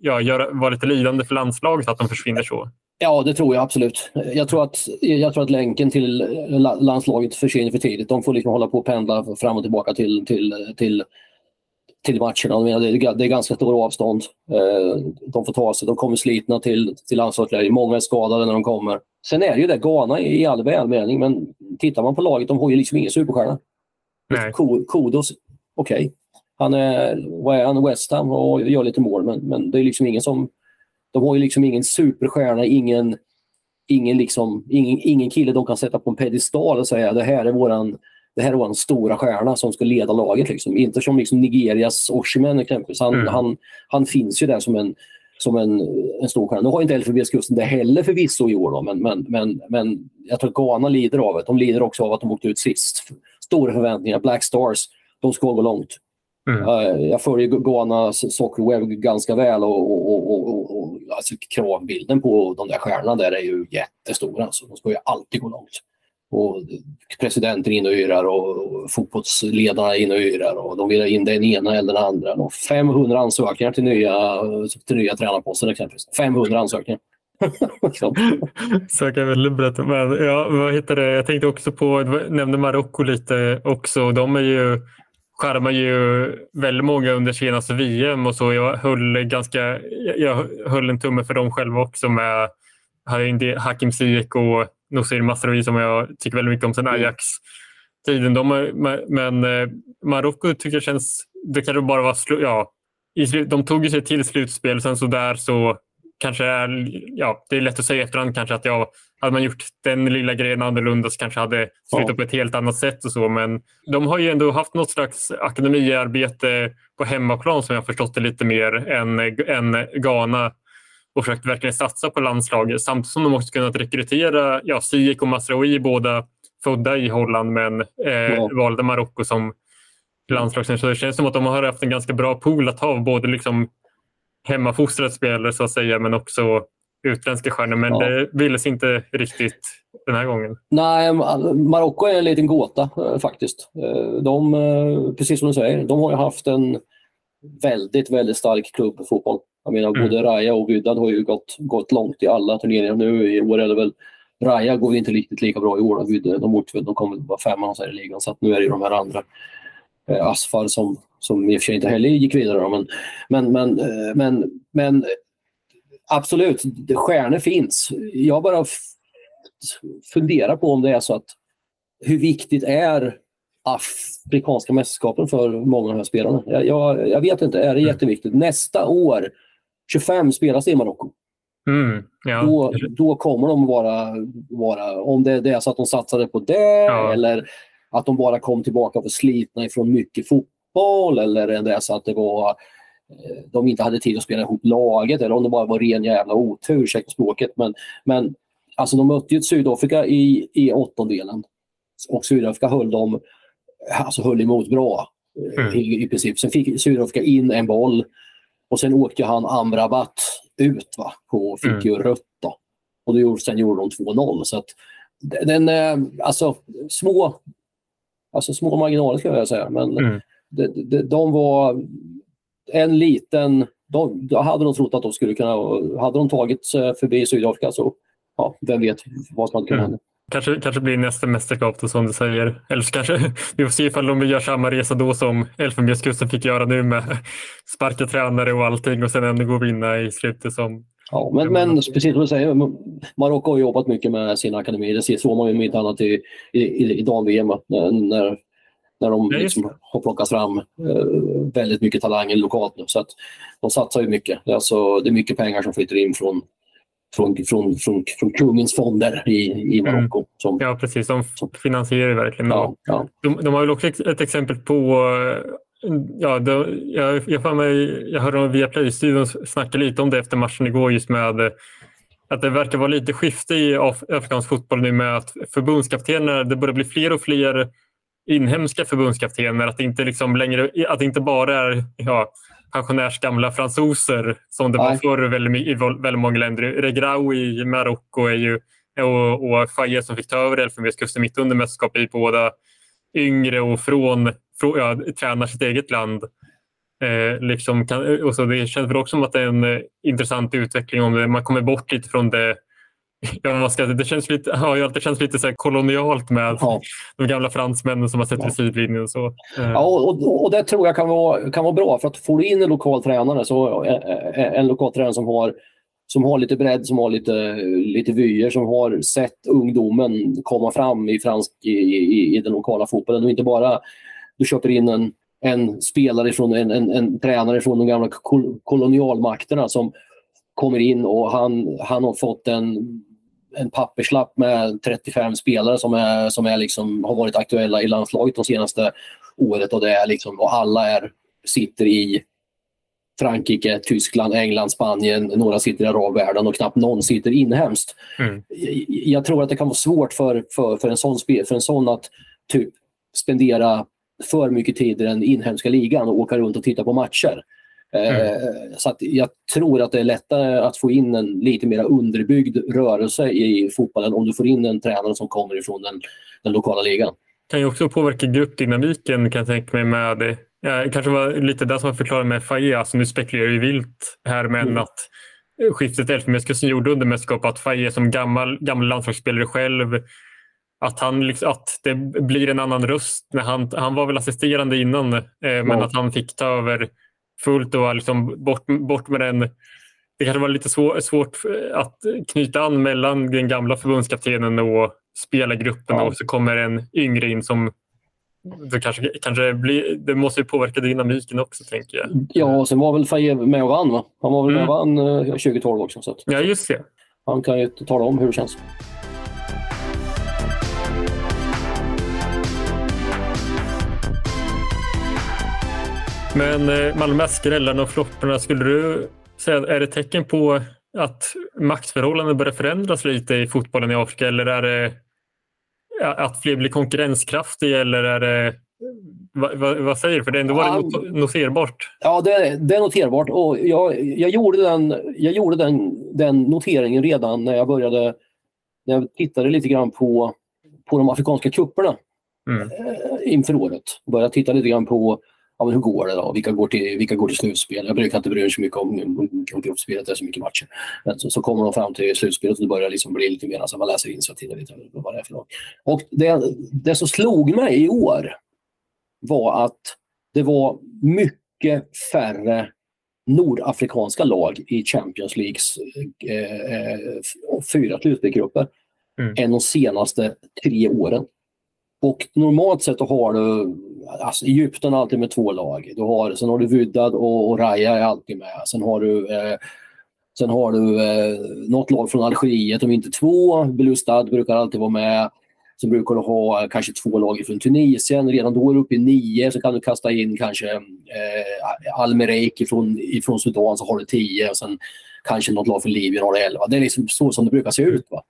ja, göra, vara lite lidande för landslaget att de försvinner så? Ja, det tror jag absolut. Jag tror att, jag tror att länken till landslaget försvinner för tidigt. De får liksom hålla på och pendla fram och tillbaka till, till, till, till matcherna. Det är ganska stora avstånd. Eh, de får ta sig, de kommer slitna till, till landslagsläger. Många är skadade när de kommer. Sen är det ju det, Ghana i all välmening, men tittar man på laget, de har ju liksom ingen superstjärna. Kodos, okej. Okay. Han är, vad är han, West Ham och gör lite mål, men, men det är liksom ingen som de har ju liksom ingen superstjärna, ingen, ingen, liksom, ingen, ingen kille de kan sätta på en pedestal och säga det här är våran det här är vår stora stjärna som ska leda laget. Liksom. Inte som liksom Nigerias Oshimen exempelvis. Han, mm. han, han finns ju där som en, som en, en stor stjärna. Nu har inte Elfenbenskusten det heller förvisso i år, då, men, men, men, men jag tror att Ghana lider av det. De lider också av att de åkte ut sist. Stora förväntningar. Black Stars, de ska gå långt. Mm. Uh, jag följer Ghana Soccer ganska väl och, och, och, och, och alltså, kravbilden på de där stjärnorna där är ju jättestor. Alltså. De ska ju alltid gå långt. Och presidenten in och yrar och fotbollsledarna in och yrar och de vill ha in den ena eller den andra. Och 500 ansökningar till nya, till nya tränarposter exempelvis. 500 ansökningar. så jag kan väl berätta. Men, ja, vad heter det? Jag tänkte också på, du nämnde Marocko lite också. De är ju skärmar ju väldigt många under senaste VM och så. Jag höll, ganska, jag höll en tumme för dem själva också med Hakim Ziyech och Nosir Masraoui som jag tycker väldigt mycket om sen mm. Ajax-tiden. De, men eh, Marocko tycker jag känns... Det kan bara vara... Ja, de tog sig till slutspel, sen så där så kanske är, ja, det är lätt att säga i efterhand kanske att jag, hade man gjort den lilla grejen annorlunda så kanske hade slutat ja. på ett helt annat sätt och så. Men de har ju ändå haft något slags akademiarbete på hemmaplan som jag förstått det lite mer än, än Ghana och försökt verkligen satsa på landslaget samtidigt som de också kunnat rekrytera ja, Ziyech och Masraoui, båda födda i Holland men eh, ja. valde Marocko som landslagsnivå. Så det känns som att de har haft en ganska bra pool att ha både liksom hemmafostrade spelare så att säga men också utländska stjärnor. Men ja. det ville sig inte riktigt den här gången. Nej, Marocko är en liten gåta eh, faktiskt. Eh, de, eh, precis som du säger, de har ju haft en väldigt, väldigt stark klubb fotboll. Jag menar, mm. både Raja och Wydad har ju gått, gått långt i alla turneringar. Nu i år är det väl Raja går inte riktigt lika bra i år. De, de, de kommer vara femma i ligan, så att nu är det de här andra. Eh, Asfar som, som i och för sig inte heller gick vidare. Då, men, men, men, eh, men, men absolut, stjärnor finns. Jag bara funderar på om det är så att hur viktigt är afrikanska mästerskapen för många av de här spelarna? Jag, jag, jag vet inte, är det mm. jätteviktigt? Nästa år, 25 spelas i Marocko. Mm, ja. då, då kommer de vara, vara om det, det är så att de satsade på det ja. eller att de bara kom tillbaka för slitna ifrån mycket fotboll eller det är så att det var eh, de inte hade tid att spela ihop laget eller om det bara var ren jävla otur, ursäkta språket. Men, men alltså de mötte ju Sydafrika i, i åttondelen och Sydafrika höll dem alltså höll emot bra eh, mm. i, i princip. Sen fick Sydafrika in en boll och sen åkte han Amrabat ut va, och fick mm. ju rött. Då. Och då, sen gjorde de 2-0. Så att den, eh, alltså små, alltså små marginaler skulle jag säga. Men mm. de, de, de, var en liten... De, de hade de trott att de skulle kunna... Hade de tagit sig förbi Sydafrika så ja, vem vet vad som hade kunnat mm. Kanske, kanske blir nästa mästerskap då, som du säger. Eller så kanske vi får se ifall de gör samma resa då som Elfenbenskusten fick göra nu med sparka tränare och allting och sen ändå gå och vinna i slutet som Ja, men, men precis som du säger, Marocko har jobbat mycket med sin akademi. Det såg man ju inte annat i, i, i dam-VM när, när de liksom har plockat fram eh, väldigt mycket talanger lokalt nu. Så att de satsar ju mycket. Det är, alltså, det är mycket pengar som flyter in från, från, från, från, från kungens fonder i, i mm. Marocko. Mm. Ja, precis. De finansierar verkligen. Ja, ja. De, de har väl också ett exempel på Ja, det, jag, jag, mig, jag hörde via Play-studion snacka lite om det efter matchen igår just med att det verkar vara lite skifte i af, afrikansk fotboll nu med att förbundskaptener, det börjar bli fler och fler inhemska förbundskaptener. Att det inte, liksom längre, att det inte bara är ja, pensionärsgamla fransoser som det var förr väldigt, i väldigt många länder. Regrau i Marocko är ju, och, och Faye som fick ta över Elfenbenskusten mitt under mästerskapet är båda yngre och från, från ja, tränar sitt eget land. Eh, liksom kan, och så det känns väl också som att det är en eh, intressant utveckling om det, man kommer bort lite från det Ja, man ska, det känns lite, ju alltid känts lite så kolonialt med ja. de gamla fransmännen som har sett ja. vid sidlinjen. Och så. Ja, och, och det tror jag kan vara, kan vara bra. För att får du in en lokal tränare, så, en, eh, eh, en lokal tränare som har, som har lite bredd, som har lite, lite vyer, som har sett ungdomen komma fram i, fransk, i, i, i den lokala fotbollen. Och inte bara du köper in en, en spelare från en, en, en tränare från de gamla kol kolonialmakterna som kommer in och han, han har fått en en papperslapp med 35 spelare som, är, som är liksom, har varit aktuella i landslaget de senaste året och, det är liksom, och alla är, sitter i Frankrike, Tyskland, England, Spanien, några sitter i arabvärlden och knappt någon sitter inhemskt. Mm. Jag, tror att det kan vara svårt för, för, för, en, sån spel, för en sån att typ, spendera för mycket tid i den inhemska ligan och åka runt och titta på matcher. Mm. Eh, så att jag tror att det är lättare att få in en lite mer underbyggd rörelse i fotbollen om du får in en tränare som kommer ifrån den, den lokala ligan. Det kan ju också påverka gruppdynamiken kan jag tänka mig med Ja, kanske var lite det som jag förklarade med Faye. Alltså, nu spekulerar ju vilt här men mm. att skiftet Elfenbenskusten gjorde under mästerskapet att Faye som gammal, gammal landslagsspelare själv att, han, liksom, att det blir en annan röst. När han, han var väl assisterande innan eh, men mm. att han fick ta över fullt och liksom bort, bort med den. Det kanske var lite svår, svårt att knyta an mellan den gamla förbundskaptenen och spelargruppen ja. och så kommer en yngre in som då kanske, kanske blir, det måste ju påverka dynamiken också, tänker jag. Ja, och sen var väl Faye med vann, va? Han var väl med och vann eh, 2012 också. Så att Ja, just det. han kan ju tala om hur det känns. Men eh, Malmö skrällarna och flopparna, skulle du säga är det tecken på att maktförhållanden börjar förändras lite i fotbollen i Afrika eller är det att fler blir konkurrenskraftiga eller är det vad, vad, vad säger du? För det ändå Ja. not- noterbart. Ja, det, det är noterbart. Och jag, jag gjorde, den, jag gjorde den, den noteringen redan när jag började när jag tittade lite grann på, på de afrikanska kupperna Mm. eh, inför året. Började titta lite grann på ja, men hur går det då? Vilka går, till, vilka går till slutspel? Jag brukar inte bry mig så mycket om, om, gruppspelet, det är så mycket matcher. Men så, så kommer de fram till slutspelet och det börjar liksom bli lite mer, alltså man läser in sig och tittar lite vad det är för lag. Och det, det som slog mig i år var att det var mycket färre nordafrikanska lag i Champions Leagues eh, eh, fyra slutspelsgrupper Mm. än de senaste tre åren. Och normalt sett har du alltså Egypten alltid med två lag. Du har, sen har du Wydad och, och Raja är alltid med. Sen har du, eh, sen har du eh, något lag från Algeriet, om inte två. Belustad brukar alltid vara med. Sen brukar du ha eh, kanske två lag från Tunisien. Redan då är du uppe i nio. Så kan du kasta in kanske eh, Al-Mereik ifrån, ifrån Sudan så har du tio. Och sen kanske något lag från Libyen har du elva. Det är liksom så som det brukar se ut. Va?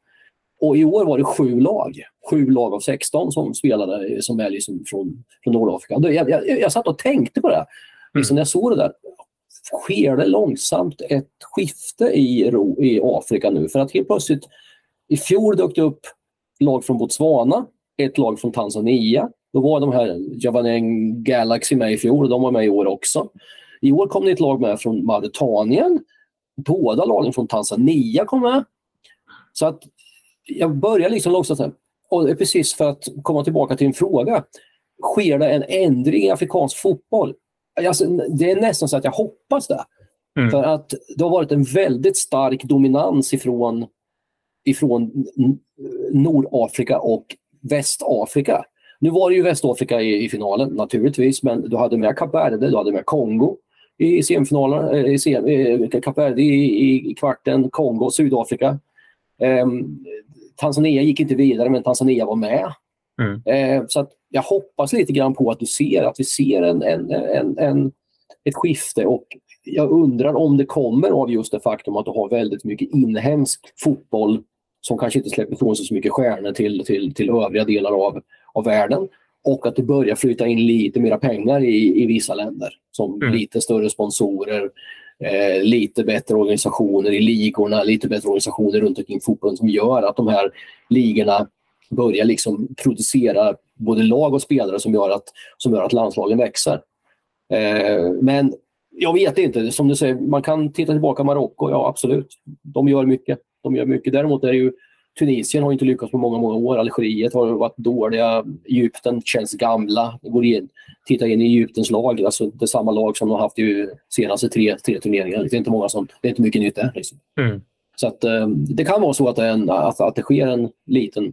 Och i år var det sju lag. Sju lag av 16 som spelade som är liksom från, från Nordafrika. Jag, jag, jag satt och tänkte på det. Liksom när jag såg det där. Sker det långsamt ett skifte i, i Afrika nu? För att helt plötsligt i fjol dök det upp lag från Botswana, ett lag från Tanzania. Då var de här Javaneng Galaxy med i fjol och de var med i år också. I år kom det ett lag med från Mauritanien. Båda lagen från Tanzania kom med. Så att jag börjar liksom låtsas här. Och det är precis för att komma tillbaka till en fråga. Sker det en ändring i afrikansk fotboll? Alltså, det är nästan så att jag hoppas det. Mm. För att det har varit en väldigt stark dominans ifrån, ifrån Nordafrika och Västafrika. Nu var det ju Västafrika i, i finalen naturligtvis, men du hade med Kap Verde, du hade med Kongo i semifinalerna, eh, i sem, eh, i, i, i kvarten, Kongo, Sydafrika. Ehm, Tanzania gick inte vidare, men Tanzania var med. Mm. Eh, så att jag hoppas lite grann på att du ser att vi ser en, en, en, en, ett skifte och jag undrar om det kommer av just det faktum att du har väldigt mycket inhemsk fotboll som kanske inte släpper ifrån sig så mycket stjärnor till, till, till övriga delar av, av världen. Och att det börjar flyta in lite mera pengar i, i vissa länder. Som Mm. lite större sponsorer, eh, lite bättre organisationer i ligorna, lite bättre organisationer runt omkring fotbollen som gör att de här ligorna börjar liksom producera både lag och spelare som gör att, som gör att landslagen växer. Eh, men jag vet inte, som du säger, man kan titta tillbaka på Marocko, ja absolut. De gör mycket. De gör mycket. Däremot är det ju Tunisien har inte lyckats på många, många år. Algeriet har varit dåliga. Egypten känns gamla. Går in, titta in i Egyptens lag. Alltså, det är samma lag som de har haft i senaste tre, tre turneringar. Det är inte många som, det är inte mycket nytt där. Liksom. Mm. Så att, eh, det kan vara så att det, en, att, att det sker en liten,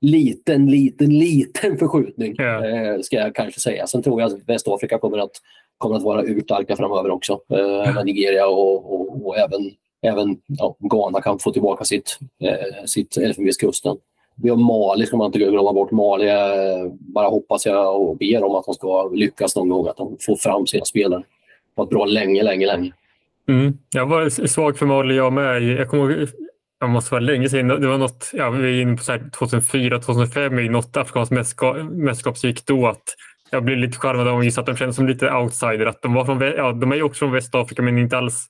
liten, liten, liten förskjutning. Ja. Eh, ska jag kanske säga. Sen tror jag att Västafrika kommer att, kommer att vara urstarka framöver också. Eh, med Nigeria och, och, och även, även ja, Ghana kan få tillbaka sitt, eh, sitt Elfenbenskusten. Vi har Mali, ska man inte glömma bort. Mali, eh, bara hoppas jag och ber om att de ska lyckas någon gång. Att de får fram sina spelare. Det har varit bra länge, länge, länge. Mm. Jag var svag för Mali jag med. Jag kommer ihåg, jag måste vara länge sedan, det var något, ja, vi är inne på 2004, 2005 i något afrikanskt mästerskap, gick då att jag blev lite charmad av just att de kändes som lite outsider. Att de, var från, ja, de är ju också från Västafrika men inte alls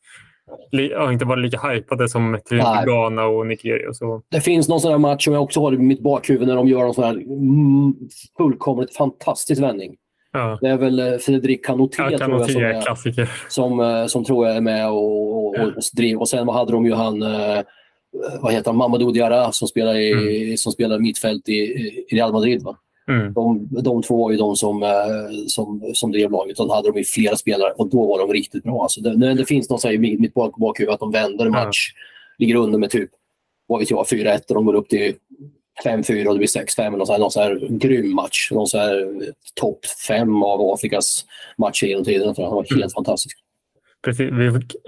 ja, inte varit lika hypade som till Nej. Ghana och Nigeria. Och så. Det finns någon sån här match som jag också har i mitt bakhuvud när de gör någon sån här mm, fullkomligt fantastisk vändning. Ja. Det är väl eh, Fredrik Canoté kan tror jag som, är, klassiker. som, eh, som tror jag är med och, och, och, och driver. Och sen hade de ju han, eh, vad heter han, Mamadou Diarra som spelar, i, som spelar mittfält i, i Real Madrid. Va? Mm. De, de två var ju de som, eh, som, som drev laget. Och då hade de ju flera spelare och då var de riktigt bra. Alltså det, det, finns så här i mitt mitt bak, bakhuvud att de vänder en match, ligger under med typ vad vet jag, 4-1 och de går upp till 5-4 och det blir 6-5. Någon, här, någon sån här grym match. Någon sån här topp 5 av Afrikas matcher genom tiden. Det var helt mm. fantastiskt. Precis.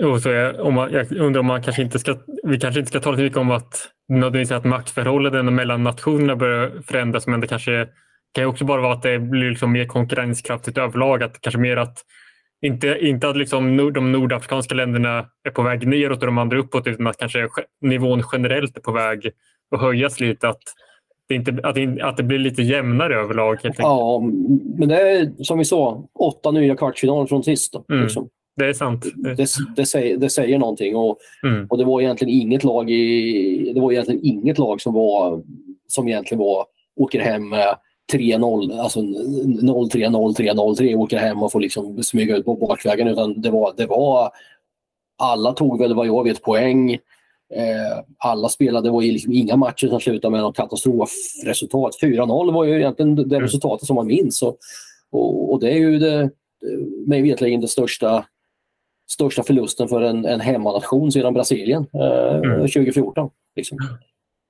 Och så är, om man, jag undrar om man kanske inte ska, vi kanske inte ska tala så mycket om att nödvändigtvis att maktförhållandena mellan nationerna börjar förändras, men det kanske kan också bara vara att det blir liksom mer konkurrenskraftigt överlag. Att kanske mer att inte, inte att liksom de nordafrikanska länderna är på väg neråt och de andra uppåt, utan att kanske nivån generellt är på väg att höjas lite. Att det, inte, att det, att det blir lite jämnare överlag. ja, men det är som vi sa, åtta nya kvartsfinaler från sist. mm. liksom. Det är sant. Det, det, säger, det säger någonting. Och, mm. och det var egentligen inget lag i, det var egentligen inget lag som var som egentligen var åker hem med 3-0, alltså 0-3, 0-3, 0-3, åker hem och får liksom smyga ut på bakvägen. Utan det var, det var, alla tog väl vad jag vet poäng. Eh, alla spelade, det var liksom inga matcher som slutade med något katastrofresultat. 4-0 var ju egentligen det mm. resultatet som man minns. Och, och, och det är ju det, mig veterligen det största största förlusten för en, en hemmanation sedan Brasilien eh, mm. 2014. Liksom.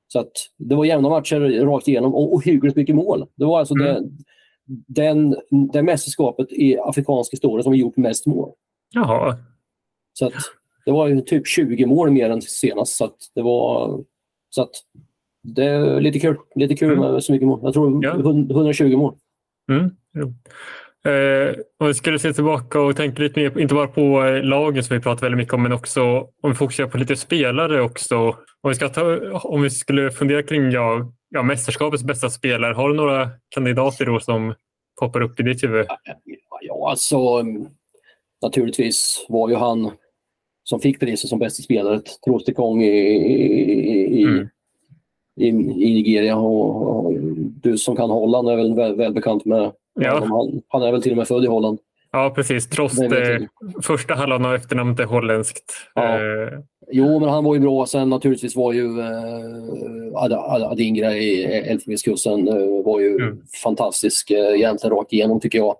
Så att det var jämna matcher rakt igenom och ohyggligt mycket mål. Det var alltså mm. det, den, det mästerskapet i afrikansk historia som gjort mest mål. Jaha. Så att det var typ 20 mål mer än senast. Så att det var så att det är lite kul. Lite kul mm. med så mycket mål. Jag tror ja. 120 mål. Mm. Eh, om vi skulle se tillbaka och tänka lite mer, inte bara på eh, lagen som vi pratar väldigt mycket om, men också om vi fokuserar på lite spelare också. Om vi, ska ta, om vi skulle fundera kring ja, ja, mästerskapets bästa spelare, har du några kandidater då som poppar upp i ditt huvud? Ja, alltså naturligtvis var ju han som fick priset som bästa spelare, Trostekong i, i, i, mm. i, i Nigeria. Och, och, du som kan Holland är väl väl, väl med Ja. Han, han, är väl till och med född i Holland. Ja, precis. Trots det, första halvan av efternamnet är holländskt. Ja. Eh. Jo, men han var ju bra. Sen naturligtvis var ju eh, Adingra i Elfenbenskusten eh, var ju mm. fantastisk eh, egentligen rakt igenom tycker jag.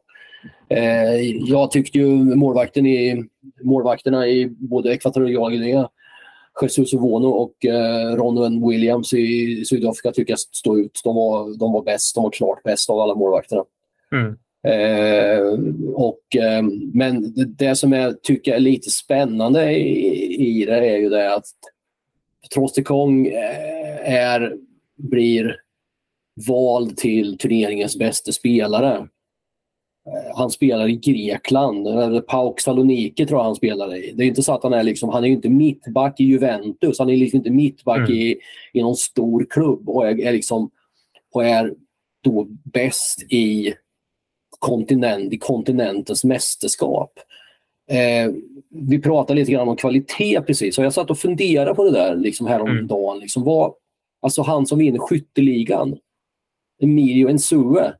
Eh, jag tyckte ju målvakten i, målvakterna i både Ekvatorialguinea Jesus Ovono och eh, Ronwen Williams i Sydafrika tycker jag stod ut. De var, de var bäst, de var klart bäst av alla målvakterna. Mm. Eh, och, eh, men det, det, som jag tycker är lite spännande i, i det är ju det att Trostekong eh, är, blir vald till turneringens bästa spelare. Eh, han spelar i Grekland. Pauk Saloniki tror jag han spelar i. Det är inte så att han är liksom, han är inte mittback i Juventus. Han är liksom inte mittback mm. i, i någon stor klubb och är, är liksom och är då bäst i kontinent, i kontinentens mästerskap. Eh, vi pratade lite grann om kvalitet precis och jag satt och funderade på det där liksom häromdagen. Mm. Liksom, vad, alltså han som vinner skytteligan, Emilio Ensue.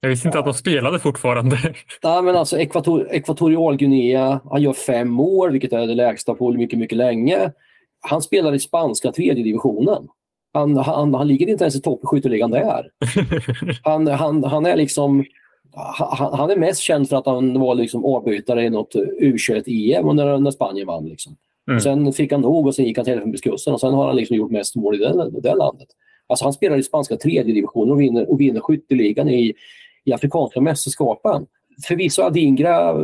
Jag visste inte ja. att de spelade fortfarande. Nej, men alltså Ekvator Ekvatorialguinea, han gör fem år, vilket är det lägsta på mycket, mycket länge. Han spelar i spanska tredje divisionen. Han, han, han ligger inte ens i topp i skytteligan där. Han, han, han är liksom han, är mest känd för att han var liksom avbytare i något U21-EM när, när Spanien vann. Liksom. Mm. Sen fick han nog och sen gick han till Elfenbenskusten och sen har han liksom gjort mest mål i det, det landet. Alltså han spelar i spanska tredje divisionen och vinner, och vinner skytteligan i, i afrikanska mästerskapen. Förvisso Adingra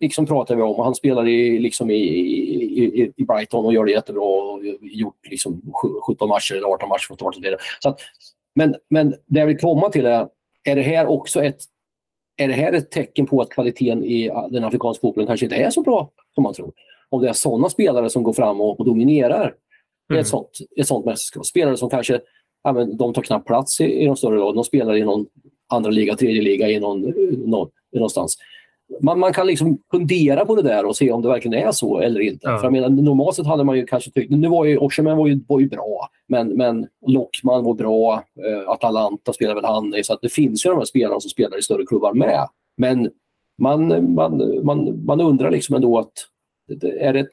liksom pratar vi om och han spelar i, liksom i, i, i Brighton och gör det jättebra och gjort liksom 17 matcher eller 18 matcher start. Så att, men, men det jag vill komma till är, är det här också ett är det här ett tecken på att kvaliteten i den afrikanska fotbollen kanske inte är så bra som man tror? Om det är sådana spelare som går fram och, och dominerar mm. ett, sånt, ett sånt mästerskap. Spelare som kanske ja, men de tar knappt plats i, i de större lagen. De spelar i någon andra liga, tredje liga i någon, någon, någonstans. Man, man kan liksom fundera på det där och se om det verkligen är så eller inte. Ja. För jag menar, normalt sett hade man ju kanske tyckt... Nu var ju Osherman var ju, var ju bra, men, men Lockman var bra. Eh, Atalanta spelar väl han Så att det finns ju de här spelarna som spelar i större klubbar med. Men man, man, man, man undrar liksom ändå att är det ett,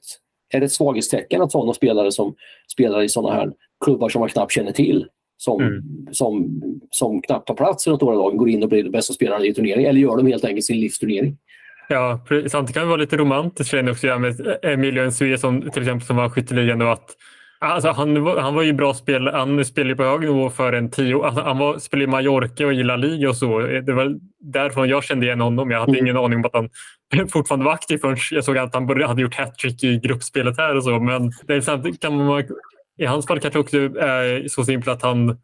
är det ett svaghetstecken att sådana spelare som spelar i sådana här klubbar som man knappt känner till som, mm. som, som knappt tar plats i de stora lagen går in och blir den bästa spelaren i turneringen eller gör de helt enkelt sin livsturnering. Ja, sant. Det kan vara lite romantiskt för en också med Emilio Ensue som till exempel som var skytteligan att Alltså, han, han var ju bra spelare. Han spelade på hög nivå för en tio alltså, Han var, spelade i Mallorca och i La Liga och så. Det var därifrån jag kände igen honom. Jag hade mm. ingen aning om att han fortfarande var aktiv förrän jag såg att han hade gjort hattrick i gruppspelet här och så. Men det är samtidigt kan man, i hans fall kanske också är så simpelt att han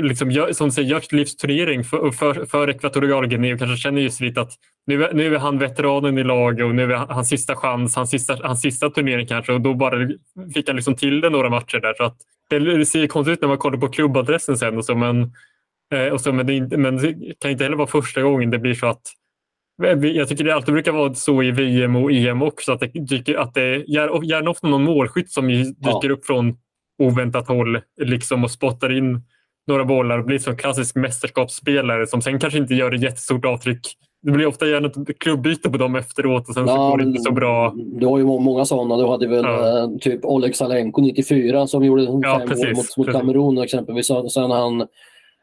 liksom som säger, gör sitt livs turnering för, för, för Ekvatorialguinea och kanske känner just lite att nu, nu är han veteranen i laget och nu är hans sista chans, hans sista, hans sista turnering kanske och då bara fick han liksom till det några matcher där. Så att det ser konstigt ut när man kollar på klubbadressen sen och så, men, eh, och så, men, det, men det kan inte heller vara första gången det blir så att jag tycker det alltid brukar vara så i VM och EM också, att det, dyker, att det gärna ofta någon målskytt som dyker ja. upp från oväntat håll liksom, och spottar in några bollar och blir som klassisk mästerskapsspelare som sen kanske inte gör ett jättestort avtryck. Det blir ofta gärna ett klubbyte på dem efteråt och sen ja, så går det inte så bra. Du har ju många sådana. Du hade väl ja. Eh, typ Oleg Salenko 94 som gjorde ja, fem precis, mål mot, mot Kamerun exempelvis. Sen han,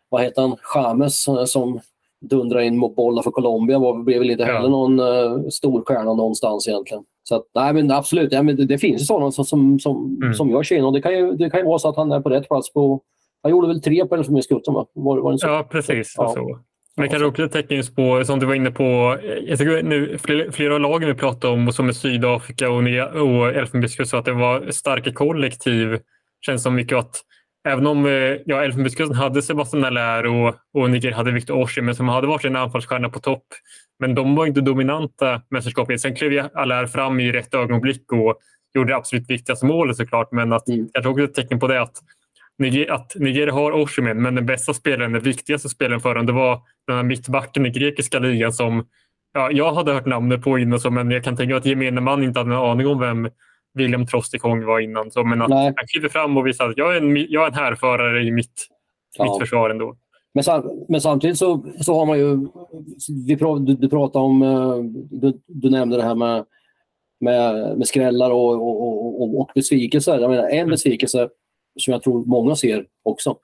vad heter han, James eh, som dundrade in mot bollar för Colombia var, blev väl inte heller ja. någon uh, stor stjärna någonstans egentligen. Så att, nej, men absolut, ja, men det, det finns sådana som, som, som, mm. som gör och det kan, ju, det kan ju vara så att han är på rätt plats på han gjorde väl tre poäng med skutten va? Var, var ja, precis. Ja. Så. Men kanske också ett tecken på, som du var inne på, jag tycker nu, flera av lagen vi pratar om, som är Sydafrika och, och Elfenbenskusten, att det var starka kollektiv. Känns som mycket att även om eh, ja, Elfenbenskusten hade Sebastian Allaire och, och Niger hade Victor Osimhen som hade varit en anfallsstjärna på topp. Men de var inte dominanta mästerskapet. Sen klev Allaire fram i rätt ögonblick och gjorde det absolut viktigaste målet såklart. Men att, mm. jag tror också ett tecken på det att att Nigeria har Oshimen, men den bästa spelaren, den viktigaste spelaren för dem, det var den här mittbacken i grekiska ligan som ja, jag hade hört namnet på innan, så, men jag kan tänka mig att gemene man inte hade en aning om vem William Trostikong var innan. Så, men att Nej. han kliver fram och visar att jag är en, jag är en härförare i mitt, ja. mitt försvar ändå. Men, men, samtidigt så, så har man ju... Vi prav, du, du pratade om... Eh, du, du, nämnde det här med, med, med skrällar och, och, och, och besvikelser. Jag menar, en mm. besvikelse som jag tror många ser också,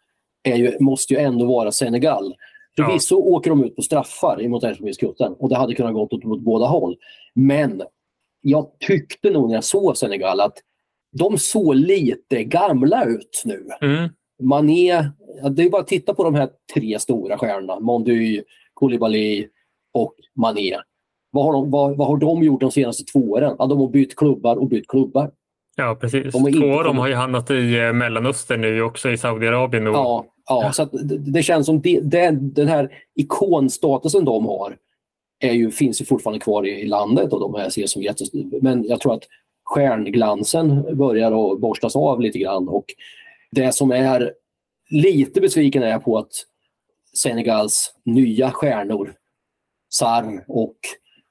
är ju, måste ju ändå vara Senegal. Förvisso ja. åker de ut på straffar mot Elfenbenskusten och det hade kunnat gå åt, åt båda håll. Men jag tyckte nog när jag såg Senegal att de såg lite gamla ut nu. Mm. Mané, det är bara att titta på de här tre stora stjärnorna. Mondy, Koulibaly och Mané. Vad har, de, vad, vad har de gjort de senaste två åren? Ja, de har bytt klubbar och bytt klubbar. Ja, precis. De Två av dem har ju hamnat i eh, Mellanöstern nu, också i Saudiarabien. Och... Ja, ja, så det, det, känns som det, det, den här ikonstatusen de har är ju, finns ju fortfarande kvar i, i landet och de här ses som jättestora. Men jag tror att stjärnglansen börjar att borstas av lite grann. Och det som är lite besviken är på att Senegals nya stjärnor, Sarr och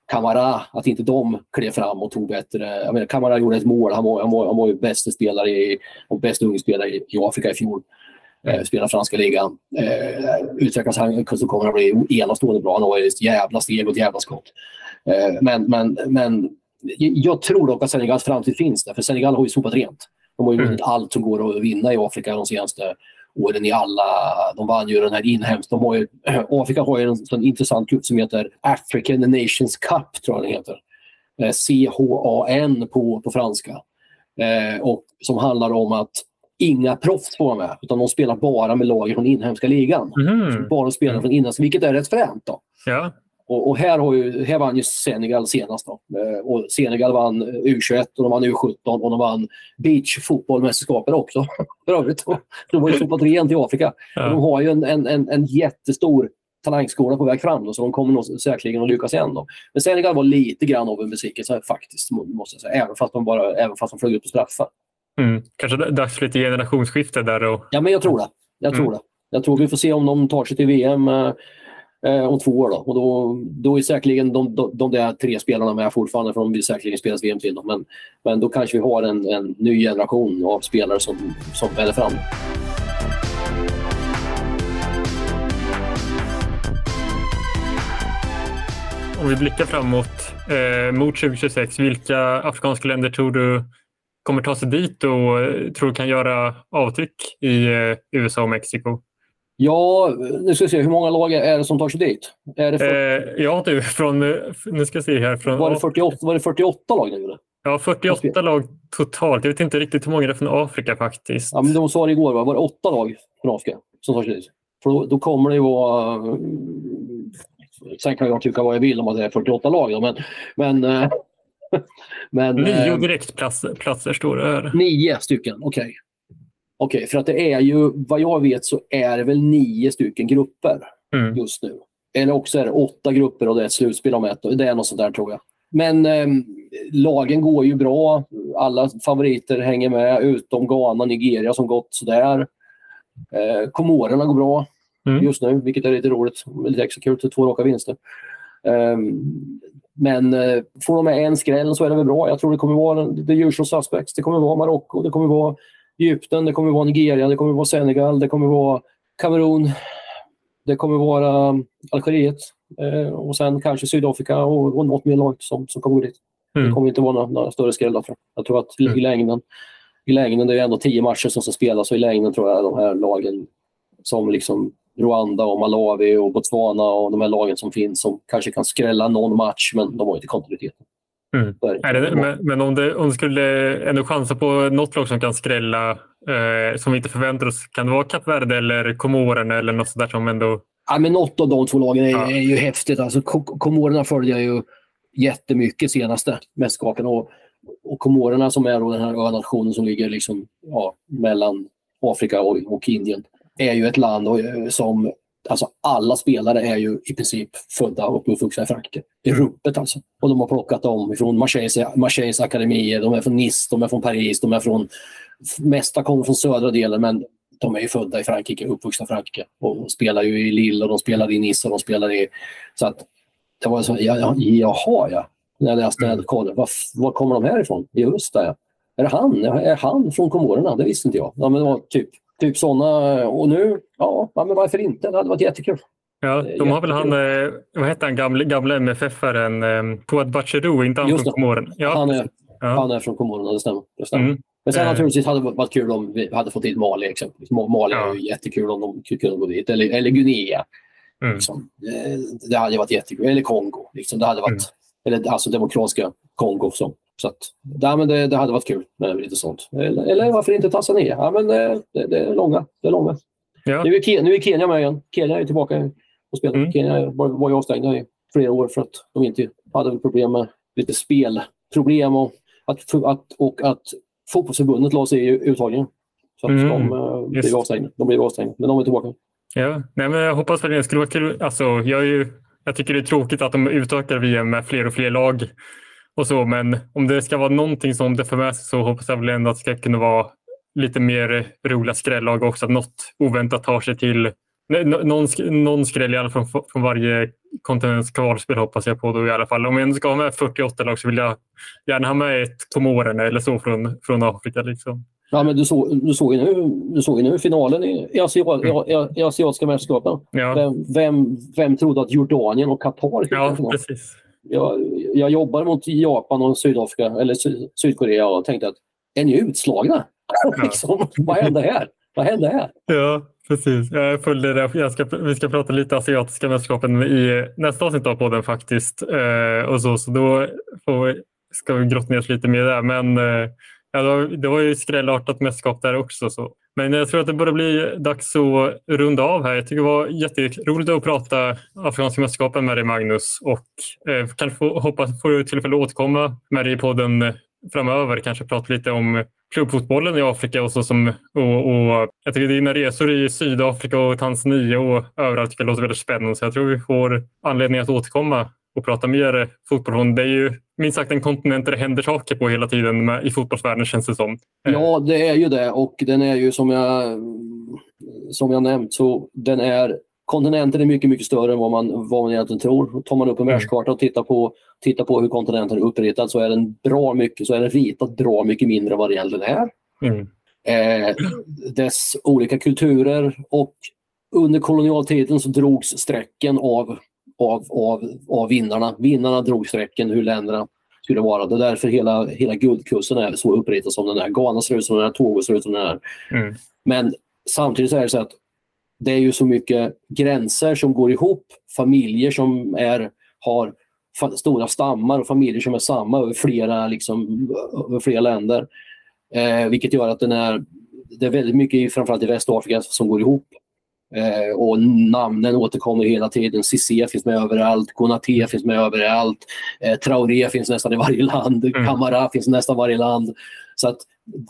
Kamara, att inte de klev fram och tog bättre... Jag menar, Kamara gjorde ett mål. Han var, han var, han var ju bästa spelare i, och bäst ungspelare i, i Afrika i fjol. Eh, spelar franska ligan. Eh, utvecklas han så kommer han bli enastående bra. Han har ett jävla steg och ett jävla skott. Eh, men, men, men jag tror dock att Senegals framtid finns där, för Senegal har ju sopat rent. De har ju vunnit mm. allt som går att vinna i Afrika de senaste åren i alla. De vann ju den här inhemskt. De har ju, Afrika har ju en sån intressant cup som heter African Nations Cup, tror jag den heter. Eh, C-H-A-N på, på franska. Eh, och som handlar om att inga proffs får vara med, utan de spelar bara med lag från inhemska ligan. Mm. Bara spelar från inhemska, vilket är rätt fränt. Då. Ja. Och, och, här, har ju, här vann ju Senegal senast. Då. Eh, och Senegal vann U21 och de vann U17 och de vann beachfotbollmästerskapet också. För övrigt. De har ju sopat rent i Afrika. Ja. De har ju en, en, en, en jättestor talangskola på väg fram, då, så de kommer nog säkerligen att lyckas igen. Då. Men Senegal var lite grann av en besvikelse faktiskt, måste jag säga. Även fast de, bara, även fast de flög ut på straffar. Mm. Kanske dags för lite generationsskifte där? Och... Ja, men jag tror det. Jag tror mm. det. Jag tror vi får se om de tar sig till VM eh, om två år. Då. Och då, då är säkerligen de, de, de där tre spelarna med fortfarande, för de vill säkerligen spelas VM till. Dem. Men, men då kanske vi har en, en ny generation av spelare som, som väller fram. Om vi blickar framåt eh, mot 2026, vilka afrikanska länder tror du kommer ta sig dit och eh, tror du kan göra avtryck i eh, USA och Mexiko? Ja, nu ska vi se. Hur många lag är det som tar sig dit? Är det eh, ja, du. Från, nu ska jag se här. Från... Var, det 48, var det 48 lag nu? Ja, 48 lag totalt. Jag vet inte riktigt hur många det är från Afrika faktiskt. Ja, men de sa det igår, va? var det åtta lag från Afrika som tar sig dit? För då, då kommer det ju vara... Sen kan jag tycka vad jag vill om att det är 48 lag, då, men... men, eh, men Nio eh, direktplatser platser står det här. nio stycken, okej. Okej, för att det är ju, vad jag vet så är det väl nio stycken grupper Mm. just nu. Eller också är det åtta grupper och det är ett slutspel om ett. Det är något sånt där tror jag. Men eh, lagen går ju bra. Alla favoriter hänger med utom Ghana, Nigeria som gått sådär. Eh, Komorerna går bra Mm. just nu, vilket är lite roligt. Lite extra kul två raka vinster. Eh, men eh, får de med en skräll så är det väl bra. Jag tror det kommer vara the usual suspects. Det kommer vara Marocko, det kommer vara Egypten, det kommer vara Nigeria, det kommer vara Senegal, det kommer vara Kamerun. Det kommer vara um, Algeriet eh, och sen kanske Sydafrika och, och något mer lag som, som kommer gå dit. Det Mm. kommer inte vara några, några större skrällar. jag. Tror att i- Mm. i längden, i längden, det är ändå tio matcher som ska spelas och i längden tror jag de här lagen som liksom Rwanda och Malawi och Botswana och de här lagen som finns som kanske kan skrälla någon match men de har inte kontinuiteten. Mm. Det. Men men om, det, om du skulle ändå chansa på något lag som kan skrälla eh, som vi inte förväntar oss. Kan det vara Kap Verde eller Komorerna eller något sånt där som ändå... Ja, men något av de två lagen är, Ja. är ju häftigt. Alltså, Ko- Komorerna följer jag ju jättemycket senaste mästerskapen. Och, och Komorerna som är då den här önationen som ligger liksom, ja, mellan Afrika och, och Indien är ju ett land eh, som Alltså alla spelare är ju i princip födda och uppvuxna i Frankrike. Det är ruppet alltså. Och de har plockat dem från Marseilles, Marseilles akademier, de är från Nice, de är från Paris, de är från... Mesta kommer från södra delen men de är ju födda i Frankrike, uppvuxna i Frankrike. Och spelar ju i Lille och de spelar i Nice och de spelar i... Så att det var så, ja, ja, jaha ja. När jag läste den, kollade, var, var kommer de här ifrån? Just det, ja. Är det han? Är han från Komorerna? Det visste inte jag. Ja, men det var typ, typ sådana. Och nu, ja, men varför inte? Det hade varit jättekul. Ja, de har väl han, eh, vad heter han, gamla, gamla MFF-aren, eh, Pouad Bachirou, inte han Just från det. Komorerna? Ja, Han, är, ja. han är från Komorerna, det stämmer. Det stämmer. Mm. Men sen Eh. naturligtvis hade det varit kul om vi hade fått dit Mali exempelvis. Ma- Mali Ja. är ju jättekul om de kunde gå dit. Eller, eller Guinea. Mm. Liksom. Eh, Det hade varit jättekul. Eller Kongo. Liksom. Det hade varit, Mm. Eller alltså demokratiska Kongo. Som. Så att, ja, men det, det hade varit kul med lite sånt. Eller, eller varför inte Tanzania? Ja, men det, det, det är långa. Det är långa. Ja. Nu, är Kenya, nu är Kenya med igen. Kenya är tillbaka och spelar. Mm. Kenya var, var ju avstängda i flera år för att de inte hade problem med lite spelproblem och att, att, och att fotbollsförbundet la sig i uttagningen. Så att Mm, de uh, just. blev avstängda. De blev avstängda, men de är tillbaka. Ja, nej, men jag hoppas verkligen det skulle vara kul. Alltså, jag, är ju, jag tycker det är tråkigt att de utökar VM med fler och fler lag och så, men om det ska vara någonting som det för med sig så hoppas jag väl ändå att det ska kunna vara lite mer roliga skrällag också. Att något oväntat tar sig till någon, någon skräll i alla fall från, från varje kontinents kvalspel hoppas jag på då i alla fall. Om jag ändå ska ha med 48 lag så vill jag gärna ha med ett Komorerna eller så från, från Afrika. Liksom. Ja, men du såg, du såg, ju, nu, du såg ju nu finalen i, i, Asiat, i, i, i Asiatiska mästerskapen. Mm. Ja, Vem, vem, vem trodde att Jordanien och Qatar skulle ja precis. Jag, jag jobbar mot Japan och Sydafrika, eller Sy Sydkorea och tänkte att är ni utslagna? liksom, vad hände här? Vad hände här? Ja, precis. Jag följde det. Jag ska, vi ska prata lite asiatiska mästerskapen i nästa avsnitt av podden faktiskt. Eh, och så, så då får ska vi grotta ner oss lite mer där. Men eh, ja, det, var, det var ju skrällartat mästerskap där också. Så. Men jag tror att det börjar bli dags att runda av här. Jag tycker det var jätteroligt att prata Afrikanska mästerskapen med dig Magnus och eh, kanske få, hoppas få tillfälle att återkomma med dig i podden framöver. Kanske prata lite om klubbfotbollen i Afrika och så som och, och jag tycker dina resor i Sydafrika och Tanzania och överallt tycker jag låter väldigt spännande. Så jag tror vi får anledning att återkomma och prata mer fotboll. Det är ju minst sagt en kontinent där det händer saker på hela tiden med, i fotbollsvärlden känns det som. Ja, det är ju det och den är ju som jag, som jag nämnt så den är kontinenten är mycket, mycket större än vad man, vad man egentligen tror. Tar man upp en Mm. världskarta och tittar på, tittar på hur kontinenten är uppritad så är den bra mycket, så är den ritad bra mycket mindre än vad det egentligen är. Mm. eh, dess olika kulturer och under kolonialtiden så drogs strecken av, av, av, av vinnarna. Vinnarna drog strecken hur länderna skulle vara. Det är därför hela, hela guldkusten är så uppritad som den är. Ghana ser ut som den är, Togo ser ut som den är. Mm. Men samtidigt är det så att det är ju så mycket gränser som går ihop, familjer som är, har stora stammar och familjer som är samma över flera, liksom, över flera länder. Eh, vilket gör att den är, det är väldigt mycket, framförallt i Västafrika, som går ihop. Eh, och namnen återkommer hela tiden. Cissé finns med överallt, Konaté finns med överallt, eh, Traoré finns nästan i varje land, mm. Camara finns i nästan varje land. Så att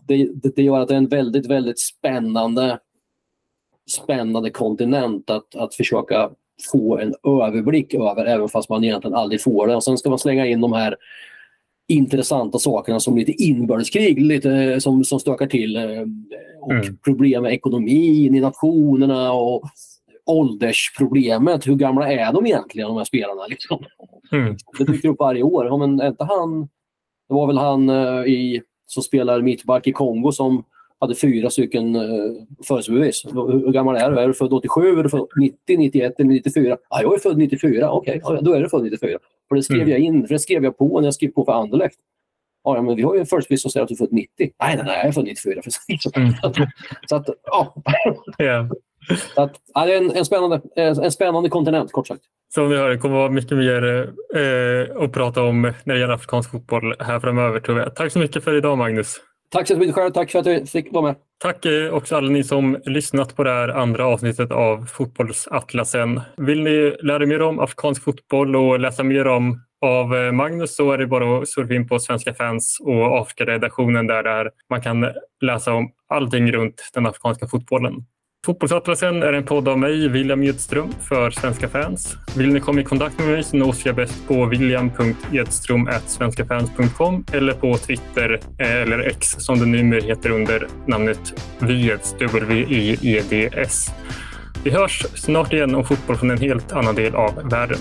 det, det, det gör att det är en väldigt, väldigt spännande, spännande kontinent att, att försöka få en överblick över, även fast man egentligen aldrig får det. Och sen ska man slänga in de här intressanta sakerna som lite inbördeskrig lite, eh, som, som stökar till. Eh, och mm. problem med ekonomin i nationerna och åldersproblemet. Hur gamla är de egentligen, de här spelarna? Liksom? Mm. Det dyker upp varje år. Ja, men inte han, det var väl han uh, i, som spelar mittback i Kongo som hade fyra stycken uh, födelsebevis. Hur, hur gammal är du? Är du född 87, är du född 90, 91 eller 94? Ja, jag är född 94. Okej, okay. ja, då är du född 94. För det skrev mm. jag in, för det skrev jag på när jag skrev på för Anderlecht. Ja, men vi har ju en födelsebevis som säger att du är född 90. Nej, nej, nej, jag är född 94. Mm. så att, ja. Yeah. Så att, ja, det är en, en, spännande, en spännande kontinent, kort sagt. Som ni hör, det kommer vara mycket mer eh, att prata om när det gäller afrikansk fotboll här framöver tror jag. Tack så mycket för idag Magnus. Tack så mycket själv. Tack för att du fick vara med. Tack eh, också alla ni som lyssnat på det här andra avsnittet av Fotbollsatlasen. Vill ni lära mer om afrikansk fotboll och läsa mer om av eh, Magnus så är det bara att surfa in på Svenska fans och Afrikaredaktionen där, där man kan läsa om allting runt den afrikanska fotbollen. Fotbollsatlasen är en podd av mig, William Edström, för svenska fans. Vill ni komma i kontakt med mig så nås jag bäst på william.edström.svenskafans.com eller på Twitter eh, eller X som det numera heter under namnet Vyeds, W-I-E-D-S. Vi hörs snart igen om fotboll från en helt annan del av världen.